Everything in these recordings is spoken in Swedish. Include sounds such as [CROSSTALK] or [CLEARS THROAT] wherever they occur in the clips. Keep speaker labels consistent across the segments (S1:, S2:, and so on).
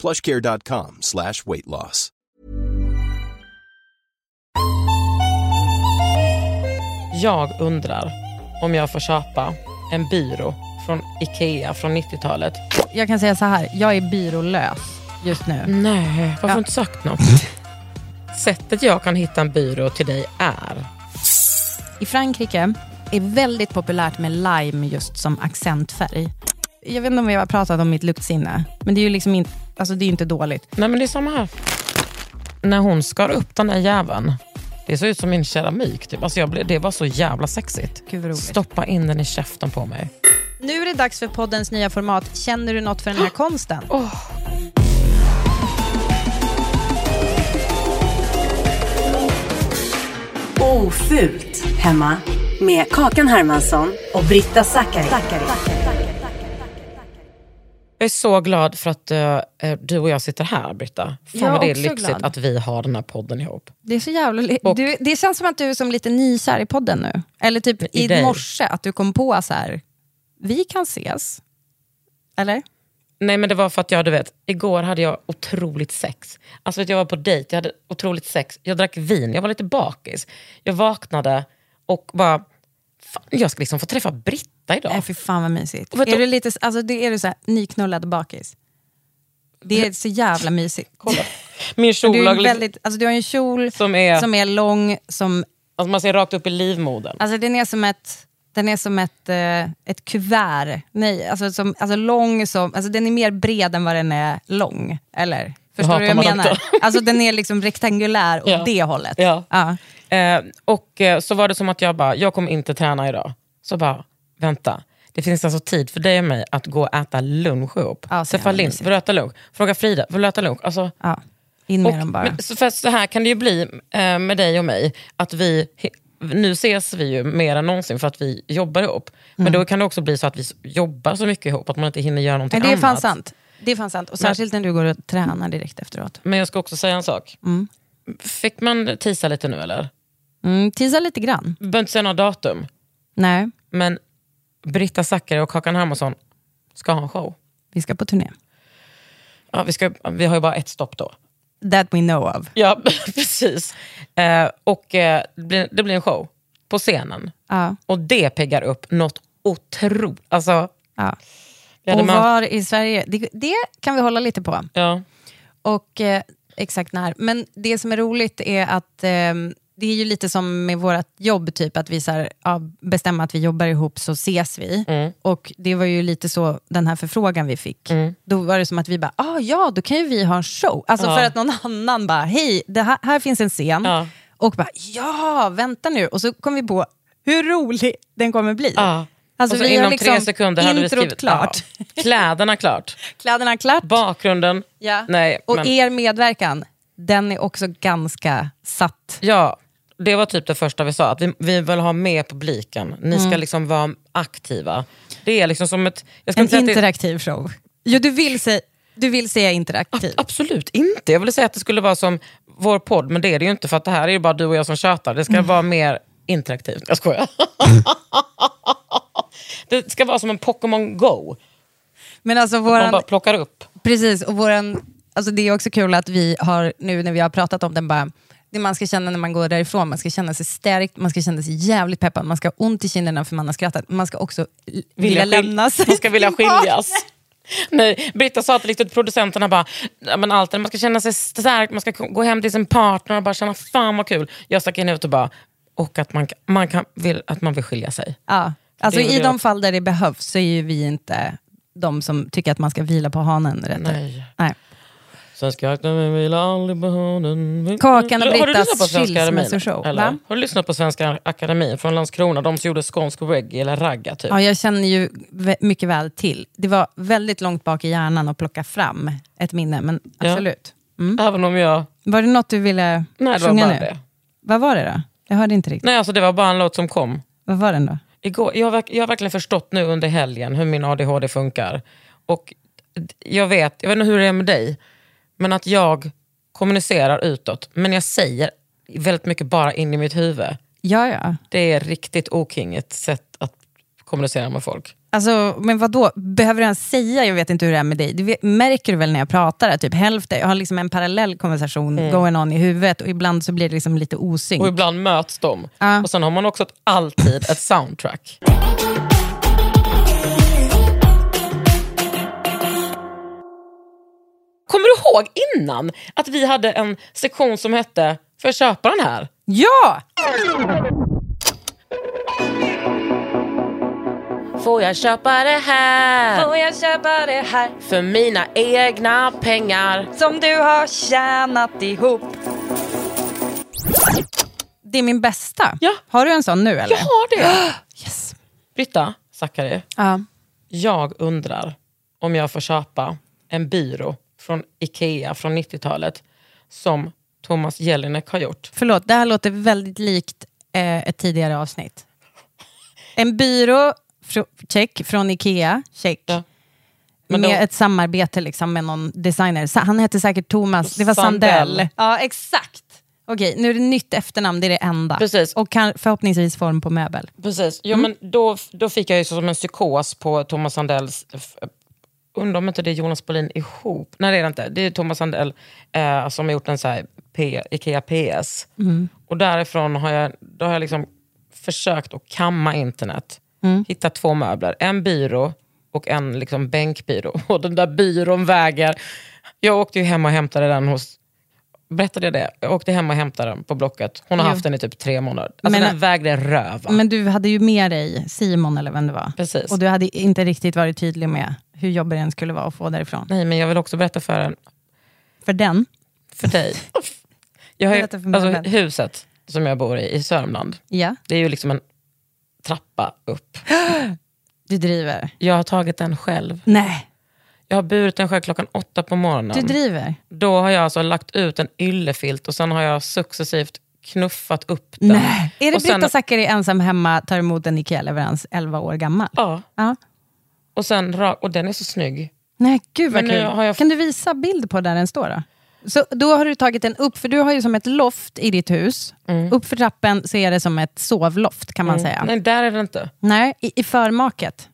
S1: plushcare.com slash weight loss.
S2: Jag undrar om jag får köpa en byrå från Ikea från 90-talet.
S3: Jag kan säga så här, jag är byrålös just nu.
S2: Nej, varför har
S3: Ja.
S2: du inte sagt något? Sättet jag kan hitta en byrå till dig är...
S3: I Frankrike är väldigt populärt med lime just som accentfärg. Jag vet inte om vi har pratat om mitt luktsinne, men det är ju liksom inte, alltså det är inte dåligt.
S2: Nej men det är samma här. När hon skar upp den där jäveln, det såg ut som min keramik. Typ. Alltså jag blev, det var så jävla sexigt.
S3: Gud.
S2: Stoppa in den i käften på mig.
S3: Nu är det dags för poddens nya format. Känner du något för den här konsten?
S4: Ofult hemma med Kakan Hermansson och Britta Zackari.
S2: Jag är så glad för att eh, du och jag sitter här, Britta. Fan
S3: Jag
S2: vad det är lyxigt
S3: glad.
S2: att vi har den här podden ihop.
S3: Det är så jävla... li-
S2: Och-
S3: Du, det känns som att du är som lite nykär i podden nu. Eller typ
S2: I
S3: i, morse, att du kom på så här, vi kan ses. Eller?
S2: Nej men det var för att jag, du vet, igår hade jag otroligt sex. Alltså jag var på dejt, jag hade otroligt sex. Jag drack vin, jag var lite bakis. Jag vaknade och bara, fan, jag ska liksom få träffa Britta idag.
S3: Nej, fy fan vad mysigt. Är
S2: du-
S3: lite, alltså, det, är du så här, nyknullad bakis? Det är så jävla mysigt.
S2: Kolla. [LAUGHS] Min kjol
S3: du, är väldigt, alltså, du har en kjol
S2: som är,
S3: som är lång, som,
S2: alltså man ser rakt upp i livmodern.
S3: alltså, den är som ett, den är som ett, eh, ett kuvert. Nej, alltså, som, alltså, lång som, alltså, den är mer bred än vad den är lång. Eller? Förstår
S2: Jaha,
S3: du vad jag menar? Alltså, den är liksom rektangulär åt
S2: Ja.
S3: det hållet.
S2: Ja.
S3: Ja.
S2: Eh, och eh, så var det som att jag bara, jag kommer inte träna idag. Så bara, vänta. Det finns alltså tid för dig och mig att gå och äta lunch ihop.
S3: Ja,
S2: Träffa Linn, vill du äta lunch? Fråga Frida, vill du äta lunch? Alltså,
S3: Ja. In med
S2: och,
S3: dem bara.
S2: men, så, för så här kan det ju bli eh, med dig och mig, att vi, nu ses vi ju mer än någonsin för att vi jobbar ihop. Men då kan det också bli så att vi jobbar så mycket ihop att man inte hinner göra någonting
S3: Nej, det är fan
S2: annat.
S3: sant. Det är fan sant. Och särskilt när du går och tränar direkt efteråt.
S2: Men jag ska också säga en sak. Fick man tisa lite nu eller?
S3: Mm, tisa lite grann.
S2: Vi behöver inte säga några datum.
S3: Nej,
S2: Men Britta Zackari och Kakan Hermansson ska ha en show.
S3: vi ska på turné.
S2: Ja, vi, ska, vi har ju bara ett stopp då.
S3: That we know of.
S2: Ja, [LAUGHS] precis. Eh, och eh, det, blir, det blir en show på scenen.
S3: Ja.
S2: Och det piggar upp något otroligt. Alltså,
S3: Ja. Och
S2: man-
S3: var i Sverige, det, det kan vi hålla lite på.
S2: ja.
S3: Och eh, exakt när. Men det som är roligt är att ehm, det är ju lite som med vårt jobb, typ att vi så här, ja, bestämmer att vi jobbar ihop så ses vi.
S2: Mm.
S3: Och det var ju lite så den här förfrågan vi fick. Då var det som att vi bara, ah, ja då kan ju vi ha en show. Alltså
S2: Ja.
S3: för att någon annan bara, hej, det här, här finns en scen.
S2: Ja.
S3: Och bara, ja, vänta nu. Och så kom vi på hur rolig den kommer bli. Alltså,
S2: och så inom
S3: liksom
S2: tre sekunder hade vi skrivit
S3: klart.
S2: Ja. [LAUGHS] Kläderna klart. [LAUGHS]
S3: Kläderna klart.
S2: Bakgrunden.
S3: Ja.
S2: Nej,
S3: och
S2: men,
S3: er medverkan, den är också ganska satt.
S2: ja, det var typ det första vi sa. Att vi, vi vill ha med publiken. Ni ska
S3: Mm.
S2: liksom vara aktiva. Det är liksom som ett... Jag ska
S3: En
S2: inte säga att det-
S3: interaktiv show. Jo, du vill, säga, du vill säga interaktiv.
S2: Absolut inte. Jag ville säga att det skulle vara som vår podd, men det är det ju inte för att det här är ju bara du och jag som tjatar. Det ska
S3: Mm.
S2: vara mer interaktivt. Jag skojar. [LAUGHS] det ska vara som en Pokémon Go.
S3: Men alltså
S2: Man
S3: våran,
S2: bara plockar upp.
S3: precis, och våran, alltså det är också kul att vi har, nu när vi har pratat om den, bara, det man ska känna när man går därifrån, man ska känna sig stärkt, man ska känna sig jävligt peppad, man ska ha ont i kinderna för man har skrattat, man ska också vilja, lämna sig
S2: Man ska vilja [LAUGHS] skiljas. Nej, Britta sa till producenterna bara, men allt, man ska känna sig stark, man ska gå hem till sin partner och bara känna fan vad kul. Jag stack in ut och bara, och att man, man, kan, vill, att man vill skilja sig.
S3: Ja. Alltså I de fall där det behövs så är ju vi inte de som tycker att man ska vila på hanen. Rätt
S2: Nej.
S3: Nej.
S2: Svenska Akademin vill aldrig på hanen.
S3: Kakan och Brittas skilsmässoshow?
S2: Har du lyssnat på Svenska Akademin från Landskrona? De som gjorde skånsk reggae eller ragga typ.
S3: Ja, jag känner ju mycket väl till. Det var väldigt långt bak i hjärnan att plocka fram ett minne, men
S2: Ja.
S3: absolut.
S2: Även om jag...
S3: Var det något du ville
S2: Nej, det var
S3: sjunga
S2: bara
S3: nu?
S2: det.
S3: Vad var det då? Jag hörde inte riktigt.
S2: Nej, alltså det var bara en låt som kom.
S3: Vad var den då?
S2: Igår, jag, har, jag har verkligen förstått nu under helgen hur min ADHD funkar. Och jag vet, jag vet inte hur det är med dig, men att jag kommunicerar utåt, men jag säger väldigt mycket bara in i mitt huvud.
S3: Ja, ja.
S2: Det är riktigt okingigt sätt att kommunicera med folk.
S3: Alltså, men vad då? Behöver du ens säga, jag vet inte hur det är med dig, det märker du väl när jag pratar, typ hälften, jag har liksom en parallell konversation going on i huvudet och ibland så blir det liksom lite osynk.
S2: Mm. Och ibland möts de.
S3: Ja.
S2: Och sen har man också ett, alltid ett soundtrack. Kommer du ihåg innan att vi hade en sektion som hette Får jag köpa den här?
S3: Ja!
S2: Får jag köpa det här?
S5: Får jag köpa det här
S2: För mina egna pengar.
S5: som du har tjänat ihop?
S3: Det är min bästa.
S2: Ja.
S3: Har du en sån nu eller?
S2: Jag har det. [GASPS]
S3: Yes.
S2: Britta Zackari,
S3: Ja.
S2: jag undrar om jag får köpa en byrå från Ikea från 90-talet som Thomas Jelinek har gjort.
S3: Förlåt, det här låter väldigt likt eh, ett tidigare avsnitt. En byrå, check, från Ikea, check.
S2: Ja. Men
S3: med
S2: då-
S3: ett samarbete liksom med någon designer. Han hette säkert Thomas, det var Sandell.
S2: Sandell.
S3: Ja, exakt. Okej, nu är det nytt efternamn, det är det enda.
S2: Precis.
S3: Och kan, förhoppningsvis form på möbel.
S2: Precis. Ja, men då, då fick jag ju som en psykos på Thomas Sandells... Undrar om inte det är Jonas Bolin ihop? Nej det är det inte. Det är Thomas Sandell eh, som har gjort en så här P, Ikea PS. Och därifrån har jag, då har jag liksom försökt att kamma internet. Hitta två möbler. En byrå och en liksom bänkbyrå. [LAUGHS] Och den där byrån väger... Jag åkte ju hem och hämtade den hos... Berättade jag det? Jag åkte hem och hämtade den på Blocket. Hon har
S3: Jo.
S2: haft den i typ tre månader. Alltså
S3: Men-
S2: den vägde röv. va?
S3: Men du hade ju med dig Simon eller vem det var.
S2: Precis.
S3: Och du hade inte riktigt varit tydlig med hur jobbig den skulle vara att få därifrån.
S2: Nej, men jag vill också berätta för, en,
S3: För den,
S2: för dig. Jag har ju, alltså, huset som jag bor i, i Sörmland,
S3: ja,
S2: det är ju liksom en trappa upp. [GASPS]
S3: du driver.
S2: Jag har tagit den själv.
S3: Nej,
S2: Jag har burit den själv klockan åtta på morgonen.
S3: du driver.
S2: Då har jag alltså lagt ut en yllefilt och sen har jag successivt knuffat upp den.
S3: Nej. Är det
S2: Och sen-
S3: Britta Zackari ensam hemma tar emot en IKEA-leverans 11 år gammal?
S2: Ja,
S3: Ja.
S2: Och, sen, och den är så snygg.
S3: Nej, gud vad
S2: Men
S3: kul.
S2: jag-
S3: Kan du visa bild på där den står då? Så då har du tagit den upp, för du har ju som ett loft i ditt hus. Upp för trappen så är det som ett sovloft kan man säga.
S2: Mm. Nej, där är det inte.
S3: Nej, i, i förmaket.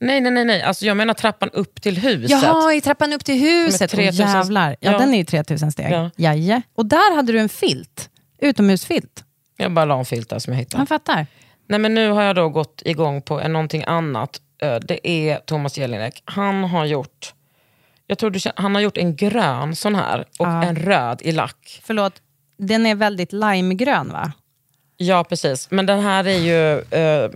S2: Nej, nej, nej. nej. Alltså, jag menar trappan upp till huset.
S3: Jaha, i trappan upp till huset.
S2: Som är 3000
S3: Åh, jävlar. Ja,
S2: Ja.
S3: den är ju 3000 steg.
S2: Ja.
S3: Jaje. Och där hade du en filt. Utomhusfilt.
S2: Jag bara la en filt där som jag hittade.
S3: Man fattar.
S2: Nej, men nu har jag då gått igång på någonting annat. Eh, Det är Thomas Jelinek. Han har gjort jag tror du han har gjort en grön sån här och
S3: Ja.
S2: en röd i lack.
S3: Förlåt, den är väldigt limegrön va?
S2: Ja, precis. Men den här är ju... Eh,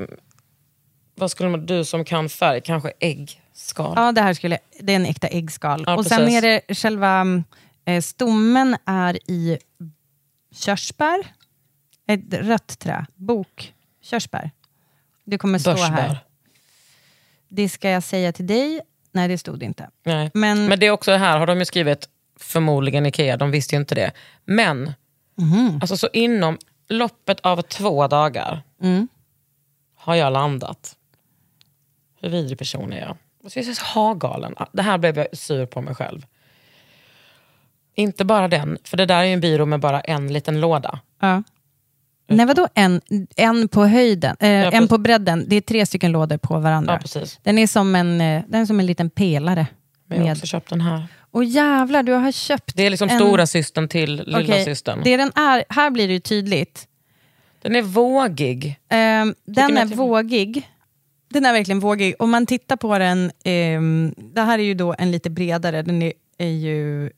S2: vad skulle man, du som kan färg, kanske äggskal?
S3: Ja, det här skulle, det är en äkta äggskal.
S2: Ja,
S3: och sen
S2: precis.
S3: är det själva eh, stommen är i körsbär. Ett rött trä. Bok. Körsbär. Det kommer stå här. Det ska jag säga till dig. Nej, det stod inte.
S2: Nej.
S3: Men-
S2: Men, det är också här har de ju skrivit, förmodligen Ikea, de visste ju inte det. Men,
S3: Mhm.
S2: alltså så inom loppet av två dagar
S3: Mm.
S2: har jag landat. Hur vidrig person är jag? Alltså, jag är så ha-galen. Det här blev jag sur på mig själv. Inte bara den, för det där är ju en byrå med bara en liten låda.
S3: Ja. Nej, vadå en, en på höjden? Eh, en
S2: precis.
S3: på bredden. Det är tre stycken lådor på varandra.
S2: Ja.
S3: Den är som en, eh, den är som en liten pelare.
S2: Men jag har
S3: Med.
S2: också köpt den här.
S3: Och jävlar, du har köpt
S2: Det är liksom
S3: en...
S2: stora systern till lilla
S3: Okej,
S2: systern.
S3: Det den är, här blir det ju tydligt.
S2: Den är vågig.
S3: Ehm, den är vågig. Den är verkligen vågig. Om man tittar på den, ehm, det här är ju då en lite bredare, den är, är ju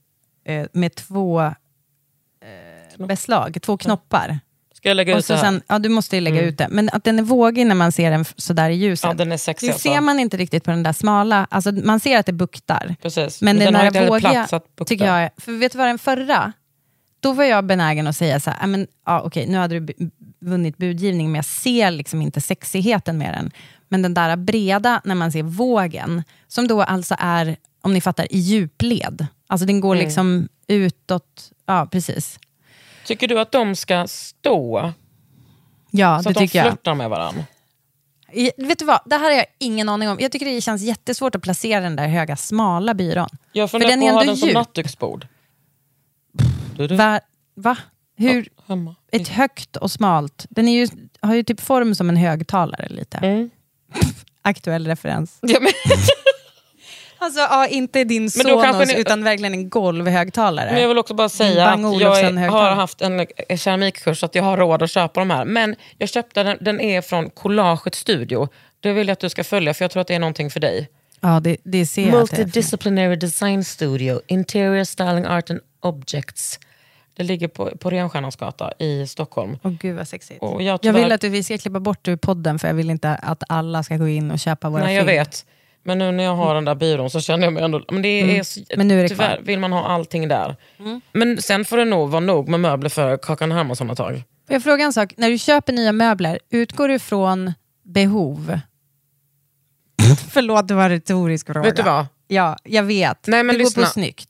S3: eh, med två eh, beslag, två knoppar.
S2: Ska jag lägga
S3: Och
S2: ut det
S3: så
S2: här?
S3: sen, ja, du måste ju lägga ut det. Men att den är vågig när man ser den sådär i ljuset.
S2: Ja, den är sexig
S3: det
S2: alltså.
S3: ser man inte riktigt på den där smala. Alltså, man ser att det buktar.
S2: Precis.
S3: Men,
S2: Men
S3: den
S2: den har inte
S3: vågiga,
S2: plats att bukta.
S3: tycker jag, för vet du vad den förra, då var jag benägen att säga så här, "Ah, men, ja, okej, nu hade du vunnit budgivning, men jag ser liksom inte sexigheten med den. Men den där breda, när man ser vågen, som då alltså är, om ni fattar, i djupled. Alltså den går
S2: Mm.
S3: liksom utåt, ja precis.
S2: Tycker du att de ska stå?
S3: Ja,
S2: så
S3: det
S2: att de
S3: tycker jag.
S2: flörtar med varandra?
S3: Vet du vad, det här har jag ingen aning om. Jag tycker det känns jättesvårt att placera den där höga, smala byrån.
S2: Jag
S3: För
S2: funderar på att ha den som nattduksbord. Du, du.
S3: Va? Va? Hur?
S2: Hemma.
S3: Ett högt och smalt. Den är ju, har ju typ form som en högtalare lite.
S2: Mm. [LAUGHS]
S3: Aktuell referens.
S2: Ja, [LAUGHS]
S3: Alltså ja, inte din
S2: Men då kanske
S3: Sonos
S2: ni-
S3: utan verkligen en golvhögtalare.
S2: men jag vill också bara säga att jag är, har haft en eh, keramikkurs så att jag har råd att köpa de här. Men jag köpte den, den är från Collaget Studio. Det vill jag att du ska följa för jag tror att det är någonting för dig.
S3: Ja, det, det ser jag.
S2: Multidisciplinary Design Studio, Interior Styling Art and Objects. Det ligger på, på Renstjärnans gata i Stockholm.
S3: Åh gud vad sexigt.
S2: Och jag,
S3: Jag
S2: tyvärr-
S3: vill att vi ska klippa bort ur podden för jag vill inte att alla ska gå in och köpa våra
S2: Nej, jag
S3: film.
S2: vet. Men nu när jag har den där byrån så känner jag mig ändå... Men, det är, så,
S3: Mm. Men nu är det
S2: tyvärr
S3: kvar.
S2: vill man ha allting där.
S3: Mm.
S2: Men sen får det nog vara nog med möbler för Kakan Hermansson ett tag.
S3: Får jag fråga en sak? När du köper nya möbler, utgår du från behov? [LAUGHS] Förlåt, det var en retorisk fråga.
S2: Vet du vad?
S3: Ja, jag vet.
S2: Nej, men
S3: du går
S2: lyssna.
S3: på snyggt.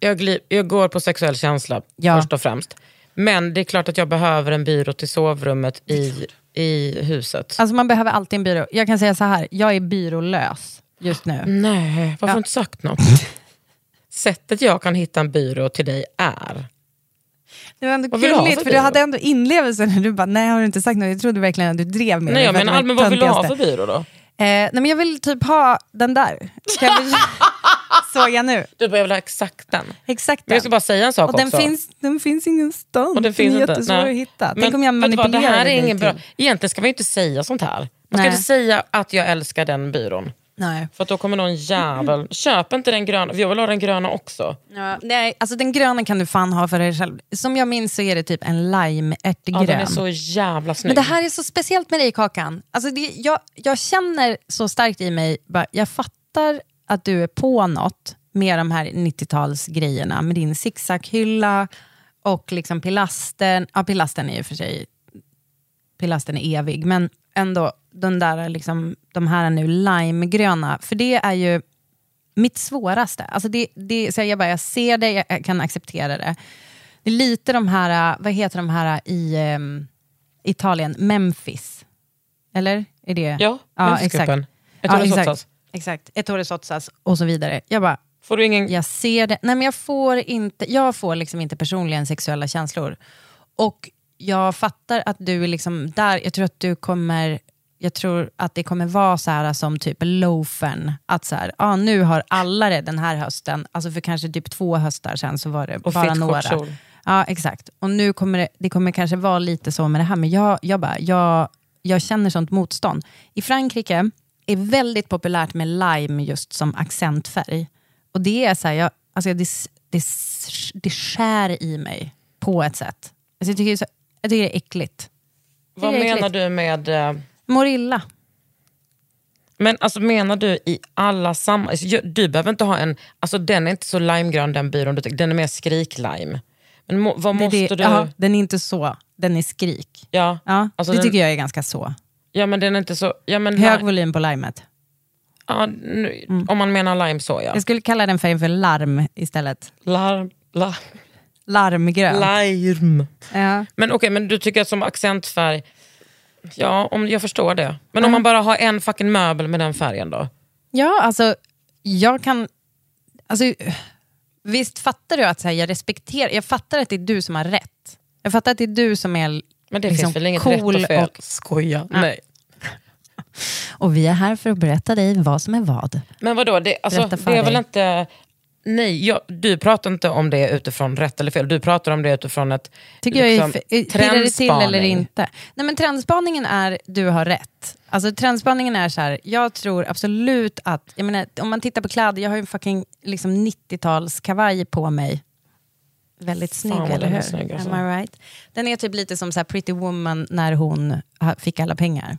S2: Jag, jag går på sexuell känsla
S3: Ja.
S2: först och främst. Men det är klart att jag behöver en byrå till sovrummet i, i huset.
S3: Alltså man behöver alltid en byrå. Jag kan säga så här, jag är byrålös just nu.
S2: Nej, varför har
S3: Ja.
S2: du inte sagt något? Sättet jag kan hitta en byrå till dig är...
S3: Det var ändå gulligt,
S2: för
S3: för du hade ändå inlevelse när du bara, nej har du inte sagt något? Jag trodde verkligen att du drev med
S2: Nej,
S3: det var
S2: men vad vill du ha för byrå då?
S3: Eh, nej men jag vill typ ha den där. Vi... [LAUGHS] [LAUGHS] Såg jag nu.
S2: Du behöver exakt den.
S3: Exakt
S2: Men jag ska
S3: den.
S2: bara säga en sak
S3: Och den
S2: också.
S3: finns, den finns ingenstans.
S2: Och den finns
S3: den är jättesvår att hitta. Tänk
S2: Men
S3: om jag manipulerar
S2: det här är ingen bra. Egentligen ska man inte säga sånt här. Man ska
S3: Nej.
S2: inte säga att jag älskar den byrån.
S3: Nej.
S2: För att då kommer någon jävel... Köp inte den gröna, jag vill ha den gröna också.
S3: Ja, nej, alltså den gröna kan du fan ha för dig själv. Som jag minns så är det typ en lime-ärtgrön.
S2: Ja, den är så jävla snygg.
S3: Men det här är så speciellt med dig Kakan. Alltså det, jag, jag känner så starkt i mig, bara, jag fattar att du är på något med de här 90-talsgrejerna, med din zigzaghylla och liksom pilastern. Ja, pilastern är ju för sig pilastern är evig, men ändå den där, liksom, de här nu limegröna, för det är ju mitt svåraste. Alltså det, det, så jag, bara, jag ser det, jag, kan acceptera det. Det är lite de här, vad heter de här i ehm, Italien, Memphis. Eller? Är det?
S2: Ja,
S3: ja.
S2: Ett
S3: ja, exakt. Exakt. Ettore Sotsas och så vidare. Jag bara,
S2: Får du ingen...
S3: jag ser det. Nej men jag får inte, jag får liksom inte personligen sexuella känslor. Och jag fattar att du är liksom där, jag tror att du kommer, jag tror att det kommer vara så här som typ loafern, att så här, ah, nu har alla det den här hösten, alltså för kanske typ två höstar sedan så var det
S2: Och
S3: bara några.
S2: kort kjol.
S3: Ja exakt, och nu kommer det, det kommer kanske vara lite så med det här, men jag, jag, bara, jag, jag känner sånt motstånd. I Frankrike är väldigt populärt med lime just som accentfärg. Och det är så här, jag, alltså det, det, det skär i mig på ett sätt. Alltså jag, tycker så, jag tycker det är äckligt.
S2: Vad
S3: är
S2: menar
S3: äckligt.
S2: du med... eh,
S3: Mår illa.
S2: Men alltså menar du i alla sammanhang... Alltså, du behöver inte ha en... Alltså den är inte så limegrön den byrån, den är mer skriklime. Men må, vad måste
S3: det,
S2: du...
S3: jaha, den är inte så, den är skrik.
S2: Ja,
S3: Ja,
S2: Alltså
S3: det
S2: den-
S3: tycker jag är ganska så.
S2: Ja, men den är inte så... Ja, men
S3: Hög volym på limet.
S2: ja, nu, Om man menar lime så ja.
S3: Jag skulle kalla den färgen för larm istället.
S2: Larm, la,
S3: Larmgrön.
S2: lime.
S3: ja.
S2: Men okej, men du tycker att som accentfärg... Ja, om, jag förstår det. Men om man bara har en fucking möbel med den färgen då?
S3: Ja, alltså jag kan... Alltså, visst fattar du att så här, jag respekterar, jag fattar att det är du som har rätt. Jag fattar att det är du som är
S2: Men det
S3: liksom
S2: finns väl inget
S3: cool
S2: rätt och fel?
S3: och-
S2: Skoja. Nej. [LAUGHS]
S3: Och vi är här för att berätta dig vad som är vad.
S2: Men vadå, det, alltså, det är väl
S3: dig.
S2: inte... Nej, jag, du pratar inte om det utifrån rätt eller fel. Du pratar om det utifrån ett
S3: Tycker jag
S2: liksom,
S3: är, f- pirrar det till eller
S2: trendspaning.
S3: inte? Nej men trendspaningen är, du har rätt. Alltså trendspaningen är så här, jag tror absolut att, jag menar, om man tittar på kläder, jag har ju en fucking liksom 90-talskavaj på mig. Väldigt snygg,
S2: vad
S3: eller
S2: den är
S3: hur?
S2: snygg, alltså.
S3: Am I right? Den är typ lite som så här Pretty Woman när hon fick alla pengar.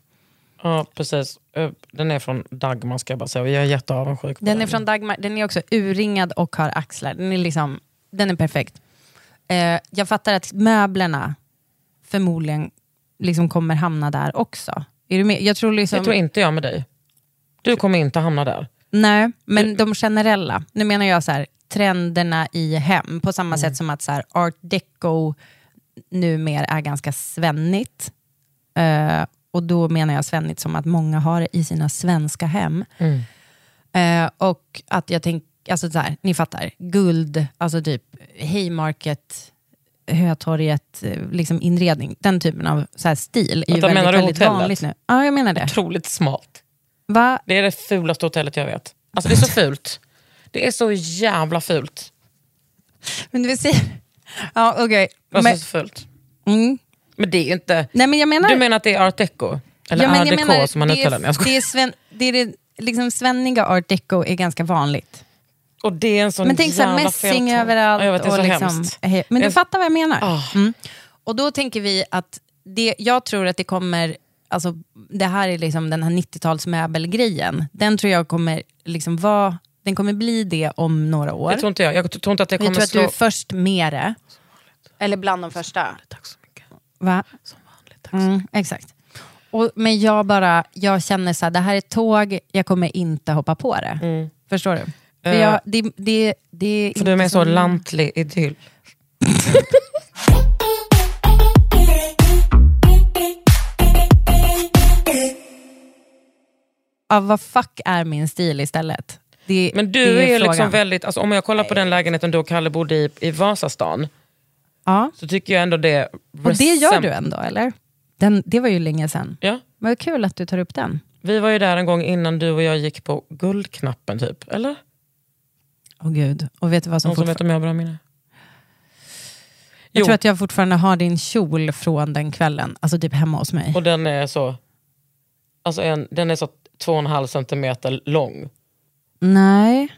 S2: Ja, precis. Ö, Den är från Dagmar ska jag bara säga. Jag är jätteavundsjuk på
S3: Den är från Dagmar, den är också urringad och har axlar. Den är, liksom, den är perfekt. Eh, jag fattar att möblerna förmodligen liksom kommer hamna där också. Är du med? Jag tror liksom,
S2: Det tror inte jag med dig. Du kommer inte hamna där.
S3: Nej, men de generella. Nu menar jag så här, trenderna i hem, på samma
S2: Mm.
S3: sätt som att så här, art deco numera är ganska svennigt. Eh, och då menar jag svennigt som att många har det i sina svenska hem.
S2: Mm.
S3: Eh, och att jag tänker, alltså så här, ni fattar, guld, alltså typ Haymarket, Hötorget, eh, liksom inredning, den typen av så här stil är ju
S2: Vänta,
S3: väldigt,
S2: du
S3: väldigt
S2: hotellet?
S3: vanligt nu. Ja, jag menar det.
S2: Otroligt smalt.
S3: Va?
S2: Det är det fulaste hotellet jag vet. Alltså det är så [LAUGHS] fult. Det är så jävla fult.
S3: Men du säga... Ja, okej.
S2: Alltså
S3: Men,
S2: så fult.
S3: mm.
S2: Men det är ju inte...
S3: Nej, men jag menar...
S2: Du menar att det är art deco? Eller
S3: ja,
S2: art deco
S3: menar,
S2: som man uttalar det?
S3: Är, det är, sven, det är det liksom svenniga art deco är ganska vanligt.
S2: Och det är en sån
S3: men tänk så
S2: jävla
S3: mässing
S2: fel
S3: överallt.
S2: Ja, jag vet,
S3: och
S2: så
S3: liksom, he- men du fattar vad jag menar.
S2: Ah.
S3: Mm. Och då tänker vi att det, jag tror att det kommer, alltså, det här är liksom den här 90-talsmöbelgrejen. Den tror jag kommer liksom vara, den kommer bli det om några år.
S2: Det tror inte jag. Jag tror inte att det
S3: jag
S2: kommer
S3: tror att
S2: slå...
S3: du är först med det. Eller bland de första.
S2: Tack så mycket.
S3: Va?
S2: Som vanligt. Tack så mycket.
S3: Mm, exakt. Och, men jag bara, jag känner så här, det här är tåg, jag kommer inte hoppa på det. Förstår du? För
S2: Eh,
S3: jag, det, det, det är
S2: För du är med så
S3: som-
S2: lantlig idyll. [LAUGHS]
S3: Ja, vad fuck är min stil istället? Det,
S2: Men du
S3: det
S2: är,
S3: frågan.
S2: liksom väldigt, alltså, om jag kollar på den lägenheten du och Kalle bodde i, i Vasastan,
S3: Ja,
S2: så tycker jag ändå det...
S3: och det gör du ändå, eller? Den, det var ju länge sedan.
S2: Ja.
S3: Vad kul att du tar upp den.
S2: Vi var ju där en gång innan du och jag gick på Guldknappen typ, eller?
S3: Åh gud, och vet du vad som
S2: Någon som vet om jag har bra minne?
S3: Jag
S2: Jo,
S3: tror att jag fortfarande har din kjol från den kvällen, alltså typ hemma hos mig.
S2: och den är så... Alltså en, den är så två och en halv centimeter lång.
S3: Nej.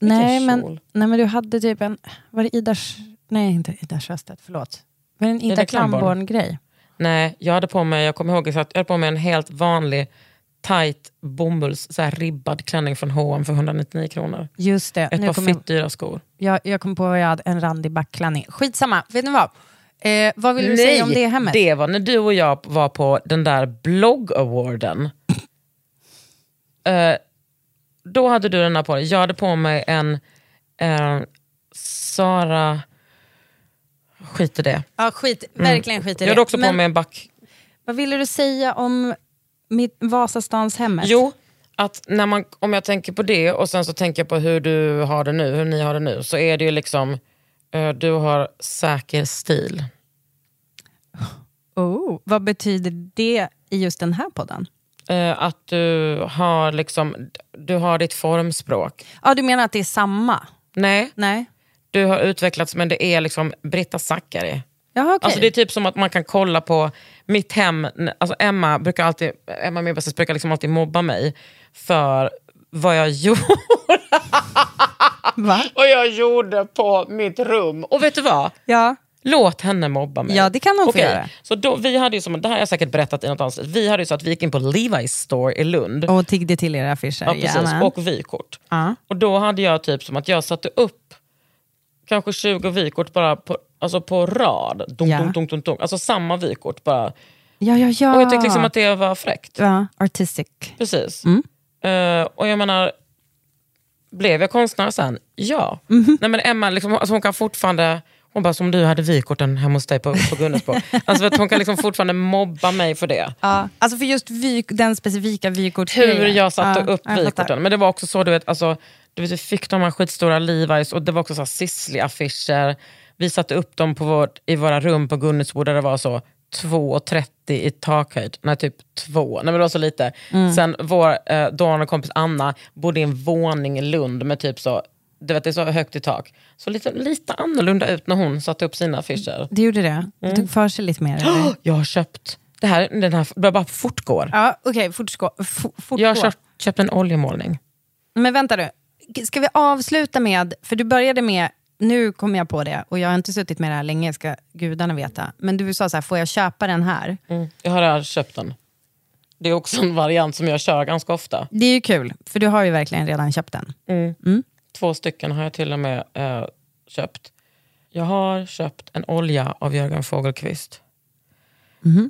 S3: Nej
S2: kjol?
S3: men, nej men du hade typ en, var det Ida, nej inte Ida Sjöstedt, förlåt. Var det en Ida,
S2: Ida Klamborn.
S3: Klamborn-grej?
S2: Nej, jag hade på mig, jag kommer ihåg jag hade på mig en helt vanlig tight bomulls, så här ribbad klänning från H&M för 199 kronor.
S3: Just det,
S2: Ett
S3: nu
S2: par fitt dyra skor.
S3: jag, jag kom på att jag hade en randig backklänning. Skitsamma, vet ni vad? Eh, vad vill du säga om det hemmet?
S2: det var när du och jag var på den där blogg-awarden. [LAUGHS] Eh, då hade du den här på dig. Jag hade på mig en eh, Sara... Skit i det.
S3: Ja, skit, verkligen skit i
S2: Jag
S3: det.
S2: hade också
S3: Men
S2: på mig en back...
S3: vad ville du säga om mitt Vasastanshemmet?
S2: Jo, att när man, om jag tänker på det och sen så tänker jag på hur du har det nu, hur ni har det nu, så är det ju liksom, eh, du har säker stil.
S3: Oh, vad betyder det i just den här podden?
S2: Eh, att du har liksom, du har ditt formspråk.
S3: Ja, du menar att det är samma?
S2: Nej,
S3: Nej?
S2: du har utvecklats men det är liksom Britta Zackari.
S3: Jaha, okej.
S2: Alltså det är typ som att man kan kolla på mitt hem, alltså Emma brukar alltid, Emma min bästis brukar liksom alltid mobba mig för vad jag [LAUGHS] gjorde.
S3: Va?
S2: vad jag gjorde på mitt rum. Och vet du vad?
S3: Ja.
S2: Låt henne mobba mig.
S3: Ja, det kan hon få
S2: Okej,
S3: göra.
S2: Så då, vi hade ju som, det här har jag säkert berättat i något annat. Vi hade ju så att vi gick in på Levi's store i Lund.
S3: Och tiggde till era affischer.
S2: ja, precis,
S3: Jajamän.
S2: och vykort.
S3: Ja.
S2: Och då hade jag typ som att jag satte upp kanske 20 vykort bara på, alltså på rad. Dunk,
S3: Ja.
S2: dunk, dunk, dunk. Alltså samma vykort bara.
S3: Ja, ja, ja.
S2: Och jag tyckte liksom att det var fräckt.
S3: Ja, artistic.
S2: Precis.
S3: Mm.
S2: Eh, och jag menar, blev jag konstnär sen? Ja.
S3: Mhm.
S2: Nej, men Emma liksom, alltså hon kan fortfarande Hon bara, som du hade vykorten hemma hos dig på, på Gunnesbo. [LAUGHS] alltså, vet, hon kan liksom fortfarande mobba mig för det.
S3: Ja, alltså för just vy, den specifika
S2: Hur
S3: vykortsgrejen.
S2: jag satte
S3: Ja,
S2: upp
S3: jag
S2: vykorten. Men det var också så, du vet, alltså, du vet, vi fick de här skitstora Levi's och det var också så Sisley-affischer. Vi satte upp dem på vårt, i våra rum på Gunnesbo där det var så 2,30 i takhöjd. Nej, typ två. Nej, men det var så lite.
S3: Mm.
S2: Sen vår eh, dåvarande kompis Anna bodde i en våning i Lund med typ så, du vet, det är så högt i tak. Så lite, lite annorlunda ut när hon satte upp sina affischer.
S3: Det gjorde det? Det
S2: Mm.
S3: tog för sig lite mer? Eller? [GASPS]
S2: Jag har köpt, det här, den här det bara fortgår.
S3: Ja, okej, fortgå. F- fortgå.
S2: Jag har köpt, köpt en oljemålning.
S3: Men vänta du, ska vi avsluta med, för du började med, nu kommer jag på det, och jag har inte suttit med det här länge, ska gudarna veta. Men du sa så här, får jag köpa den här?
S2: Mm. Jag har redan köpt den. Det är också en variant som jag kör ganska ofta.
S3: Det är ju kul, för du har ju verkligen redan köpt den.
S2: Två stycken har jag till och med eh, köpt. Jag har köpt en olja av Jörgen Fogelqvist.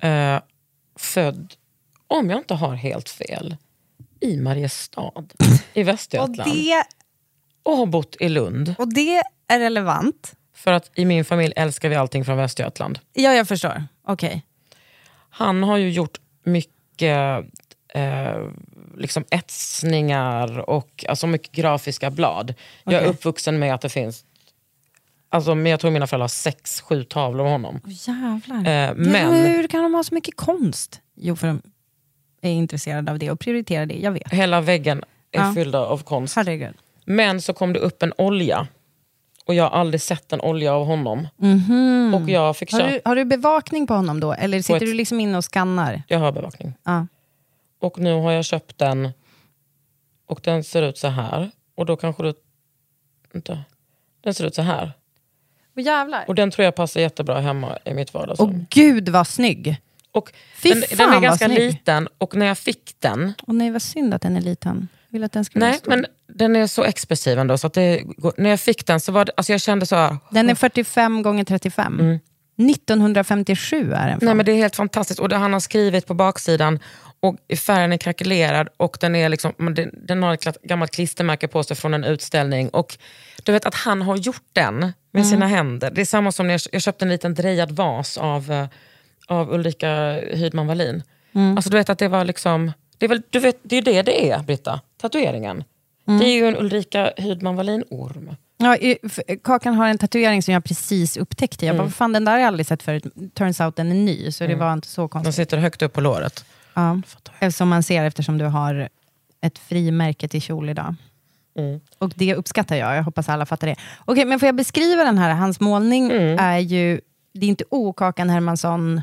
S2: Eh, född, om jag inte har helt fel, i Mariestad i [LAUGHS]
S3: Och
S2: Västergötland. Och,
S3: det,
S2: har bott i Lund.
S3: och det är relevant.
S2: För att i min familj älskar vi allting från Västergötland.
S3: Ja, jag förstår. Okej.
S2: Han har ju gjort mycket eh, liksom etsningar och alltså mycket grafiska blad. Jag är uppvuxen med att det finns, alltså, men jag tror mina föräldrar har sex, sju tavlor av honom.
S3: Åh, Jävlar.
S2: Eh, men
S3: hur kan de ha så mycket konst? Jo, för de är intresserade av det och prioriterar det. Jag vet.
S2: hela väggen är
S3: Ja.
S2: fylld av konst.
S3: Herregud.
S2: Men så kom det upp en olja. Och jag har aldrig sett en olja av honom. Och jag fick
S3: Har du, har du bevakning på honom då? Eller sitter
S2: ett-
S3: du liksom inne och skannar?
S2: jag har bevakning.
S3: Ja.
S2: Och nu har jag köpt den och den ser ut så här. Och då kanske du... Vänta. Den ser ut så här.
S3: Åh jävlar.
S2: Och den tror jag passar jättebra hemma i mitt vardagsrum.
S3: gud vad snygg.
S2: och
S3: fy
S2: den,
S3: fan,
S2: den är ganska
S3: snygg.
S2: liten och när jag fick den...
S3: Och nej vad synd att den är liten. Jag vill att den ska vara
S2: Nej, men den är så expressiv ändå. Så att det, när jag fick den så var det, alltså jag kände så här...
S3: Den är 45 gånger 35. 1957 är den.
S2: Nej, men det är helt fantastiskt. Och det han har skrivit på baksidan och färgen är krackelerad och den, är liksom, den, den har ett gammalt klistermärke på sig från en utställning. Och du vet att han har gjort den med sina händer. Det är samma som när jag, jag köpte en liten drejad vas av, eh, av Ulrika Hydman Wallin. Alltså du vet att det var liksom... Det är, väl, du vet, det är ju det det är, Britta. Tatueringen. Det är ju en Ulrika Hydman Wallin-orm.
S3: Ja, Kakan har en tatuering som jag precis upptäckte. Jag
S2: Mm.
S3: bara, vad fan den där har jag aldrig sett förut. Turns out den är ny, så det var inte så
S2: Den
S3: konstigt.
S2: sitter högt upp på låret.
S3: Ja. Eftersom man ser eftersom du har ett frimärke till kjol idag.
S2: Mm.
S3: Och det uppskattar jag, jag hoppas alla fattar det. Okej, men får jag beskriva den här? Hans målning
S2: Mm.
S3: är ju, det är inte O-Kakan Hermansson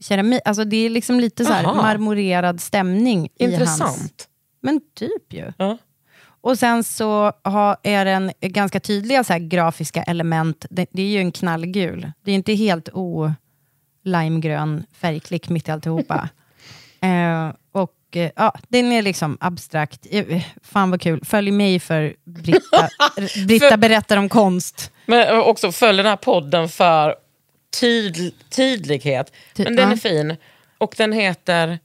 S3: keramik, alltså det är liksom lite så marmorerad stämning i hans...
S2: Intressant.
S3: Men typ ju.
S2: Ja.
S3: Och sen så har, är den ganska tydliga så grafiska element. Det, det är ju en knallgul. Det är inte helt o-limegrön färgklick mitt i alltihopa. [LAUGHS] eh, och eh, ja, den är liksom abstrakt. Eh, Fan vad kul. Följ mig för Britta, [LAUGHS] Britta berättar om konst.
S2: Men också följ den här podden för tydl tydlighet.
S3: Ty-
S2: Men den
S3: ja.
S2: är fin. Och den heter,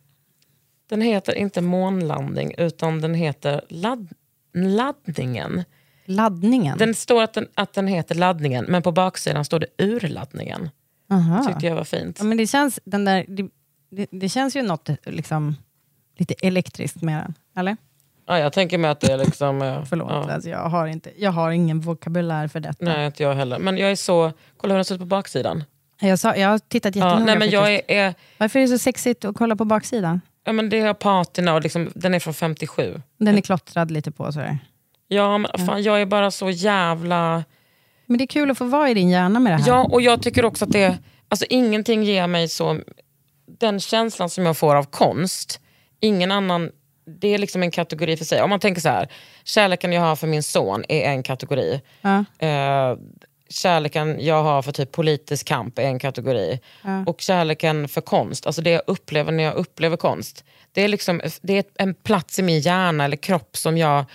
S2: den heter inte månlandning utan den heter ladd, laddningen.
S3: Laddningen.
S2: Den står att den, att den heter laddningen men på baksidan står det urladdningen.
S3: Aha.
S2: tyckte jag var fint.
S3: Ja, men det, känns, den där, det, känns ju något liksom, lite elektriskt med den. Eller?
S2: Ja, jag tänker mig att det är liksom...
S3: Förlåt,
S2: Ja.
S3: alltså, jag, har inte, jag har ingen vokabulär för detta.
S2: Nej, inte jag heller. Men jag är så... Kolla hur den ser ut på baksidan.
S3: Jag, sa, jag har tittat
S2: Ja,
S3: jättenoga
S2: nej, men jag
S3: faktiskt.
S2: är, är,
S3: Varför är det så sexigt att kolla på baksidan?
S2: ja, men det är patina och liksom, den är från 57.
S3: Den är klottrad lite på. Sådär.
S2: Ja, men fan, jag är bara så jävla...
S3: Men det är kul att få vara i din hjärna med det här.
S2: Ja, och jag tycker också att det... Alltså, ingenting ger mig så... Den känslan som jag får av konst, ingen annan... Det är liksom en kategori för sig. Om man tänker så här, kärleken jag har för min son är en kategori.
S3: Ja.
S2: Eh, kärleken jag har för typ politisk kamp är en kategori. Och kärleken för konst, alltså det jag upplever när jag upplever konst. Det är, liksom, det är en plats i min hjärna eller kropp som jag...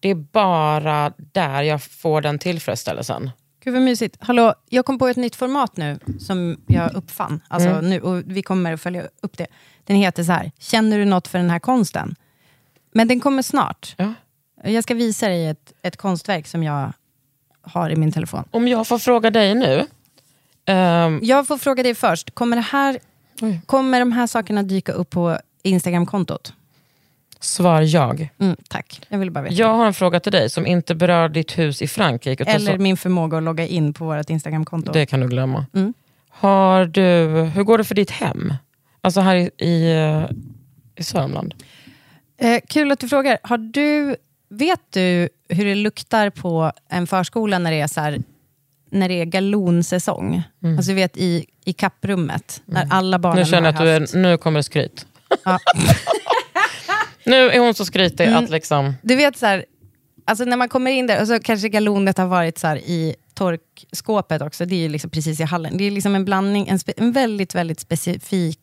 S2: Det är bara där jag får den tillfredsställelsen.
S3: Gud vad mysigt. Hallå, jag kom på ett nytt format nu som jag uppfann. Alltså,
S2: Mm.
S3: nu, och vi kommer att följa upp det. Den heter så här, Känner du något för den här konsten? Men den kommer snart.
S2: Ja.
S3: Jag ska visa dig ett, ett konstverk som jag har i min telefon.
S2: Om jag får fråga dig nu, Ehm,
S3: Jag får fråga dig först, kommer, det här, kommer de här sakerna dyka upp på Instagram-kontot?
S2: Svar jag.
S3: Mm, tack, jag vill bara veta.
S2: Jag har en fråga till dig som inte berör ditt hus i Frankrike.
S3: Eller
S2: så,
S3: min förmåga att logga in på vårt Instagram-konto.
S2: det kan du glömma.
S3: Mm.
S2: Har du, hur går det för ditt hem? Alltså här i, i, eh, i Sörmland.
S3: Eh, kul att du frågar. Har du, vet du hur det luktar på en förskola när det är, så här, när det är galonsäsong? Alltså du vet i, i kapprummet, när alla barnen
S2: Nu känner jag att du
S3: haft...
S2: är, nu kommer det skryt.
S3: Ja. [LAUGHS]
S2: Nu är hon så skrytig
S3: Mm.
S2: att liksom...
S3: Du vet så här, alltså när man kommer in där, och så kanske galonet har varit så här i torkskåpet också, det är ju liksom precis i hallen. Det är liksom en blandning, en, en väldigt, väldigt specifik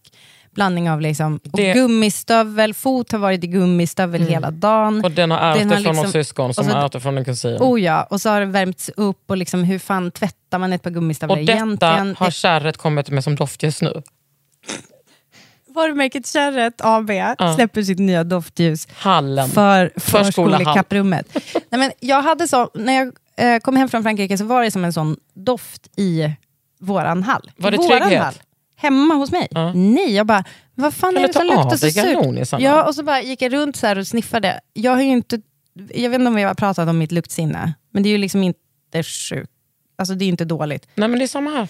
S3: blandning av liksom,
S2: Det-
S3: gummistövel, fot har varit i gummistövel hela dagen.
S2: Och den har ärvt
S3: Den har
S2: från
S3: liksom-
S2: någon syskon som
S3: så-
S2: har ärvt från en kusin.
S3: Oh ja, och så har det värmts upp och liksom, hur fan tvättar man ett par gummistövlar
S2: och detta
S3: egentligen?
S2: har kärret kommit med som doftljus nu.
S3: Varumärket Kärret AB släpper sitt nya doftljus
S2: Hallen.
S3: för förskolekapprummet. [LAUGHS] Nej, men jag hade så, när jag eh, kom hem från Frankrike så var det som en sån doft i våran hall.
S2: Var det
S3: våran
S2: trygghet?
S3: hall. Hemma hos mig?
S2: Ja.
S3: Nej, jag bara, vad fan
S2: Kan
S3: är det som luktar så surt? Ja, och så bara gick jag runt så och sniffade. Jag har inte, jag vet inte om vi har pratat om mitt luktsinne, men det är ju liksom inte sjukt. Alltså det är inte dåligt.
S2: Nej men det är samma här.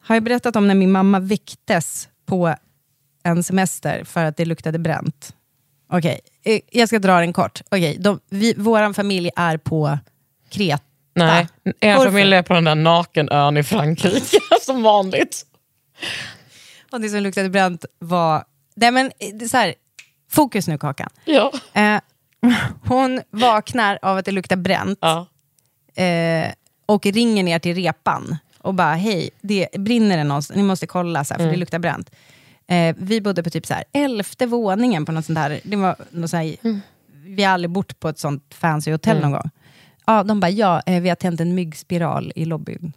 S3: Har jag berättat om när min mamma väcktes på en semester för att det luktade bränt? Okej, eh, jag ska dra den kort. Okej, vi, vår familj är på Kreta.
S2: Nej, er
S3: Varför?
S2: familj är på den där nakenön i Frankrike [LAUGHS] som vanligt.
S3: Och det som luktade bränt var... Nej men, eh, så här, fokus nu Kakan.
S2: Ja.
S3: Eh, [LAUGHS] hon vaknar av att det luktar bränt
S2: Ja.
S3: eh, och ringer ner till repan och bara hej, det brinner det någonstans, ni måste kolla så här, för det luktar bränt. Eh, vi bodde på typ så här, elfte våningen på något sånt här, det var något så här vi har aldrig bott på ett sånt fancy hotell någon gång. Ja, de bara, ja, eh, vi har tänt en myggspiral i lobbyn.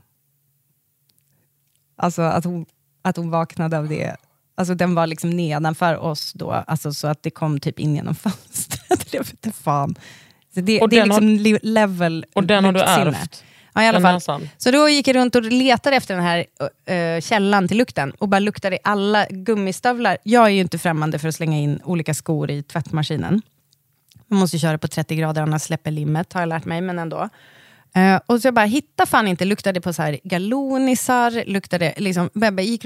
S3: Alltså att hon, att hon vaknade av det. Alltså den var liksom nedanför oss då, alltså, så att det kom typ in genom [LAUGHS] fönstret. Jag vet inte fan. Så det, det är
S2: har-
S3: liksom li- level
S2: Och den har du ärvt.
S3: Ja, i alla fall.
S2: näsan.
S3: Så då gick jag runt och letade efter den här uh, källan till lukten och bara luktade i alla gummistövlar. Jag är ju inte främmande för att slänga in olika skor i tvättmaskinen. Man måste köra på 30 grader annars släpper limmet, har jag lärt mig, men ändå. Eh, och så jag bara hittade fan inte, luktade på så här galonisar, luktade liksom, jag gick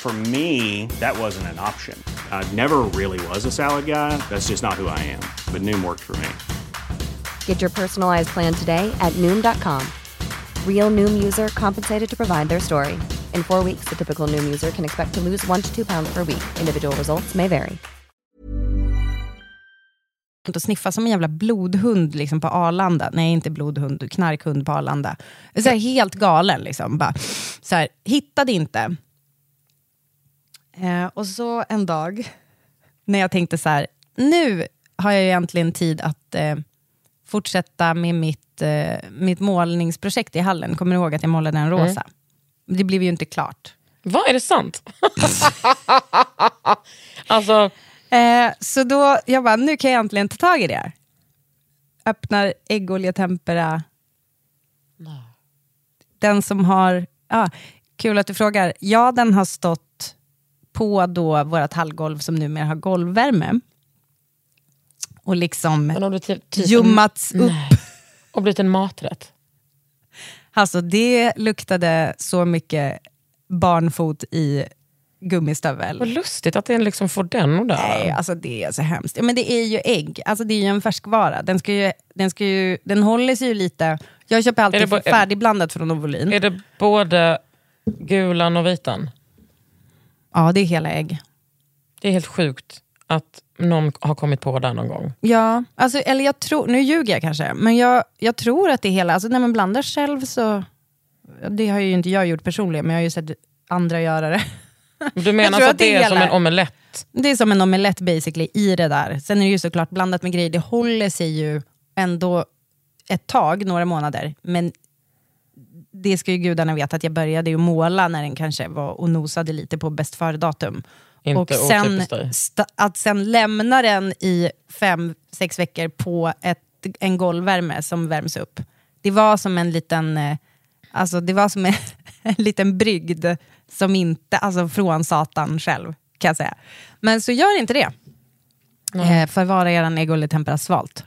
S6: For me, that wasn't an option. I never really was a salad guy. That's just not who I am. But Noom worked for me.
S7: Get your personalized plan today at Noom.com. Real Noom user compensated to provide their story. In four weeks, the typical Noom user can expect to lose one to two pounds per week. Individual results may vary.
S3: och sniffa som en jävla blodhund liksom på Arlanda. Nej, inte blodhund, knarkhund på Arlanda. Så här, helt galen. Liksom. Bara, så här, hittade inte. Eh, och så en dag, när jag tänkte så här, nu har jag ju äntligen tid att eh, fortsätta med mitt, eh, mitt målningsprojekt i hallen. Kommer du ihåg att jag målade en rosa? Det blev ju inte klart.
S2: Vad, är det sant? [LAUGHS] alltså,
S3: Eh, så då, jag bara, nu kan jag äntligen ta tag i det här. Öppnar äggoljetempera. Den som har, ja, Kul att du frågar. Ja, den har stått på då vårt hallgolv som numera har golvvärme. Och liksom
S2: du typ,
S3: upp.
S2: Nej. [LAUGHS] Och blivit en maträtt.
S3: Alltså det luktade så mycket barnfot i gummistövel.
S2: Vad lustigt att den liksom får den och där.
S3: Nej, alltså det är så hemskt. Ja, men det är ju ägg, alltså det är ju en färskvara. Den, ska ju, den, ska ju, den håller sig ju lite... Jag köper alltid färdigblandat från Ovolin.
S2: Är det både gulan och vitan?
S3: Ja, det är hela ägg.
S2: Det är helt sjukt att någon har kommit på det någon gång.
S3: Ja, alltså, eller jag tror, nu ljuger jag kanske, men jag, jag tror att det är hela, alltså när man blandar själv så, det har ju inte jag gjort personligen, men jag har ju sett andra göra det.
S2: Du menar
S3: tror
S2: så
S3: att
S2: att det är
S3: är
S2: som en omelett?
S3: Det är som en omelett basically i det där. Sen är det ju såklart blandat med grejer, det håller sig ju ändå ett tag, några månader, men det ska ju gudarna veta att jag började ju måla när den kanske var och nosade lite på bäst före-datum. Och sen, att sen lämna den i fem, sex veckor på ett, en golvvärme som värms upp. Det var som en liten, eh, alltså det var som en, [LAUGHS] en liten brygd som inte, alltså från Satan själv kan jag säga. Men så gör inte det. Eh, förvara er ägg och lite tempera svalt.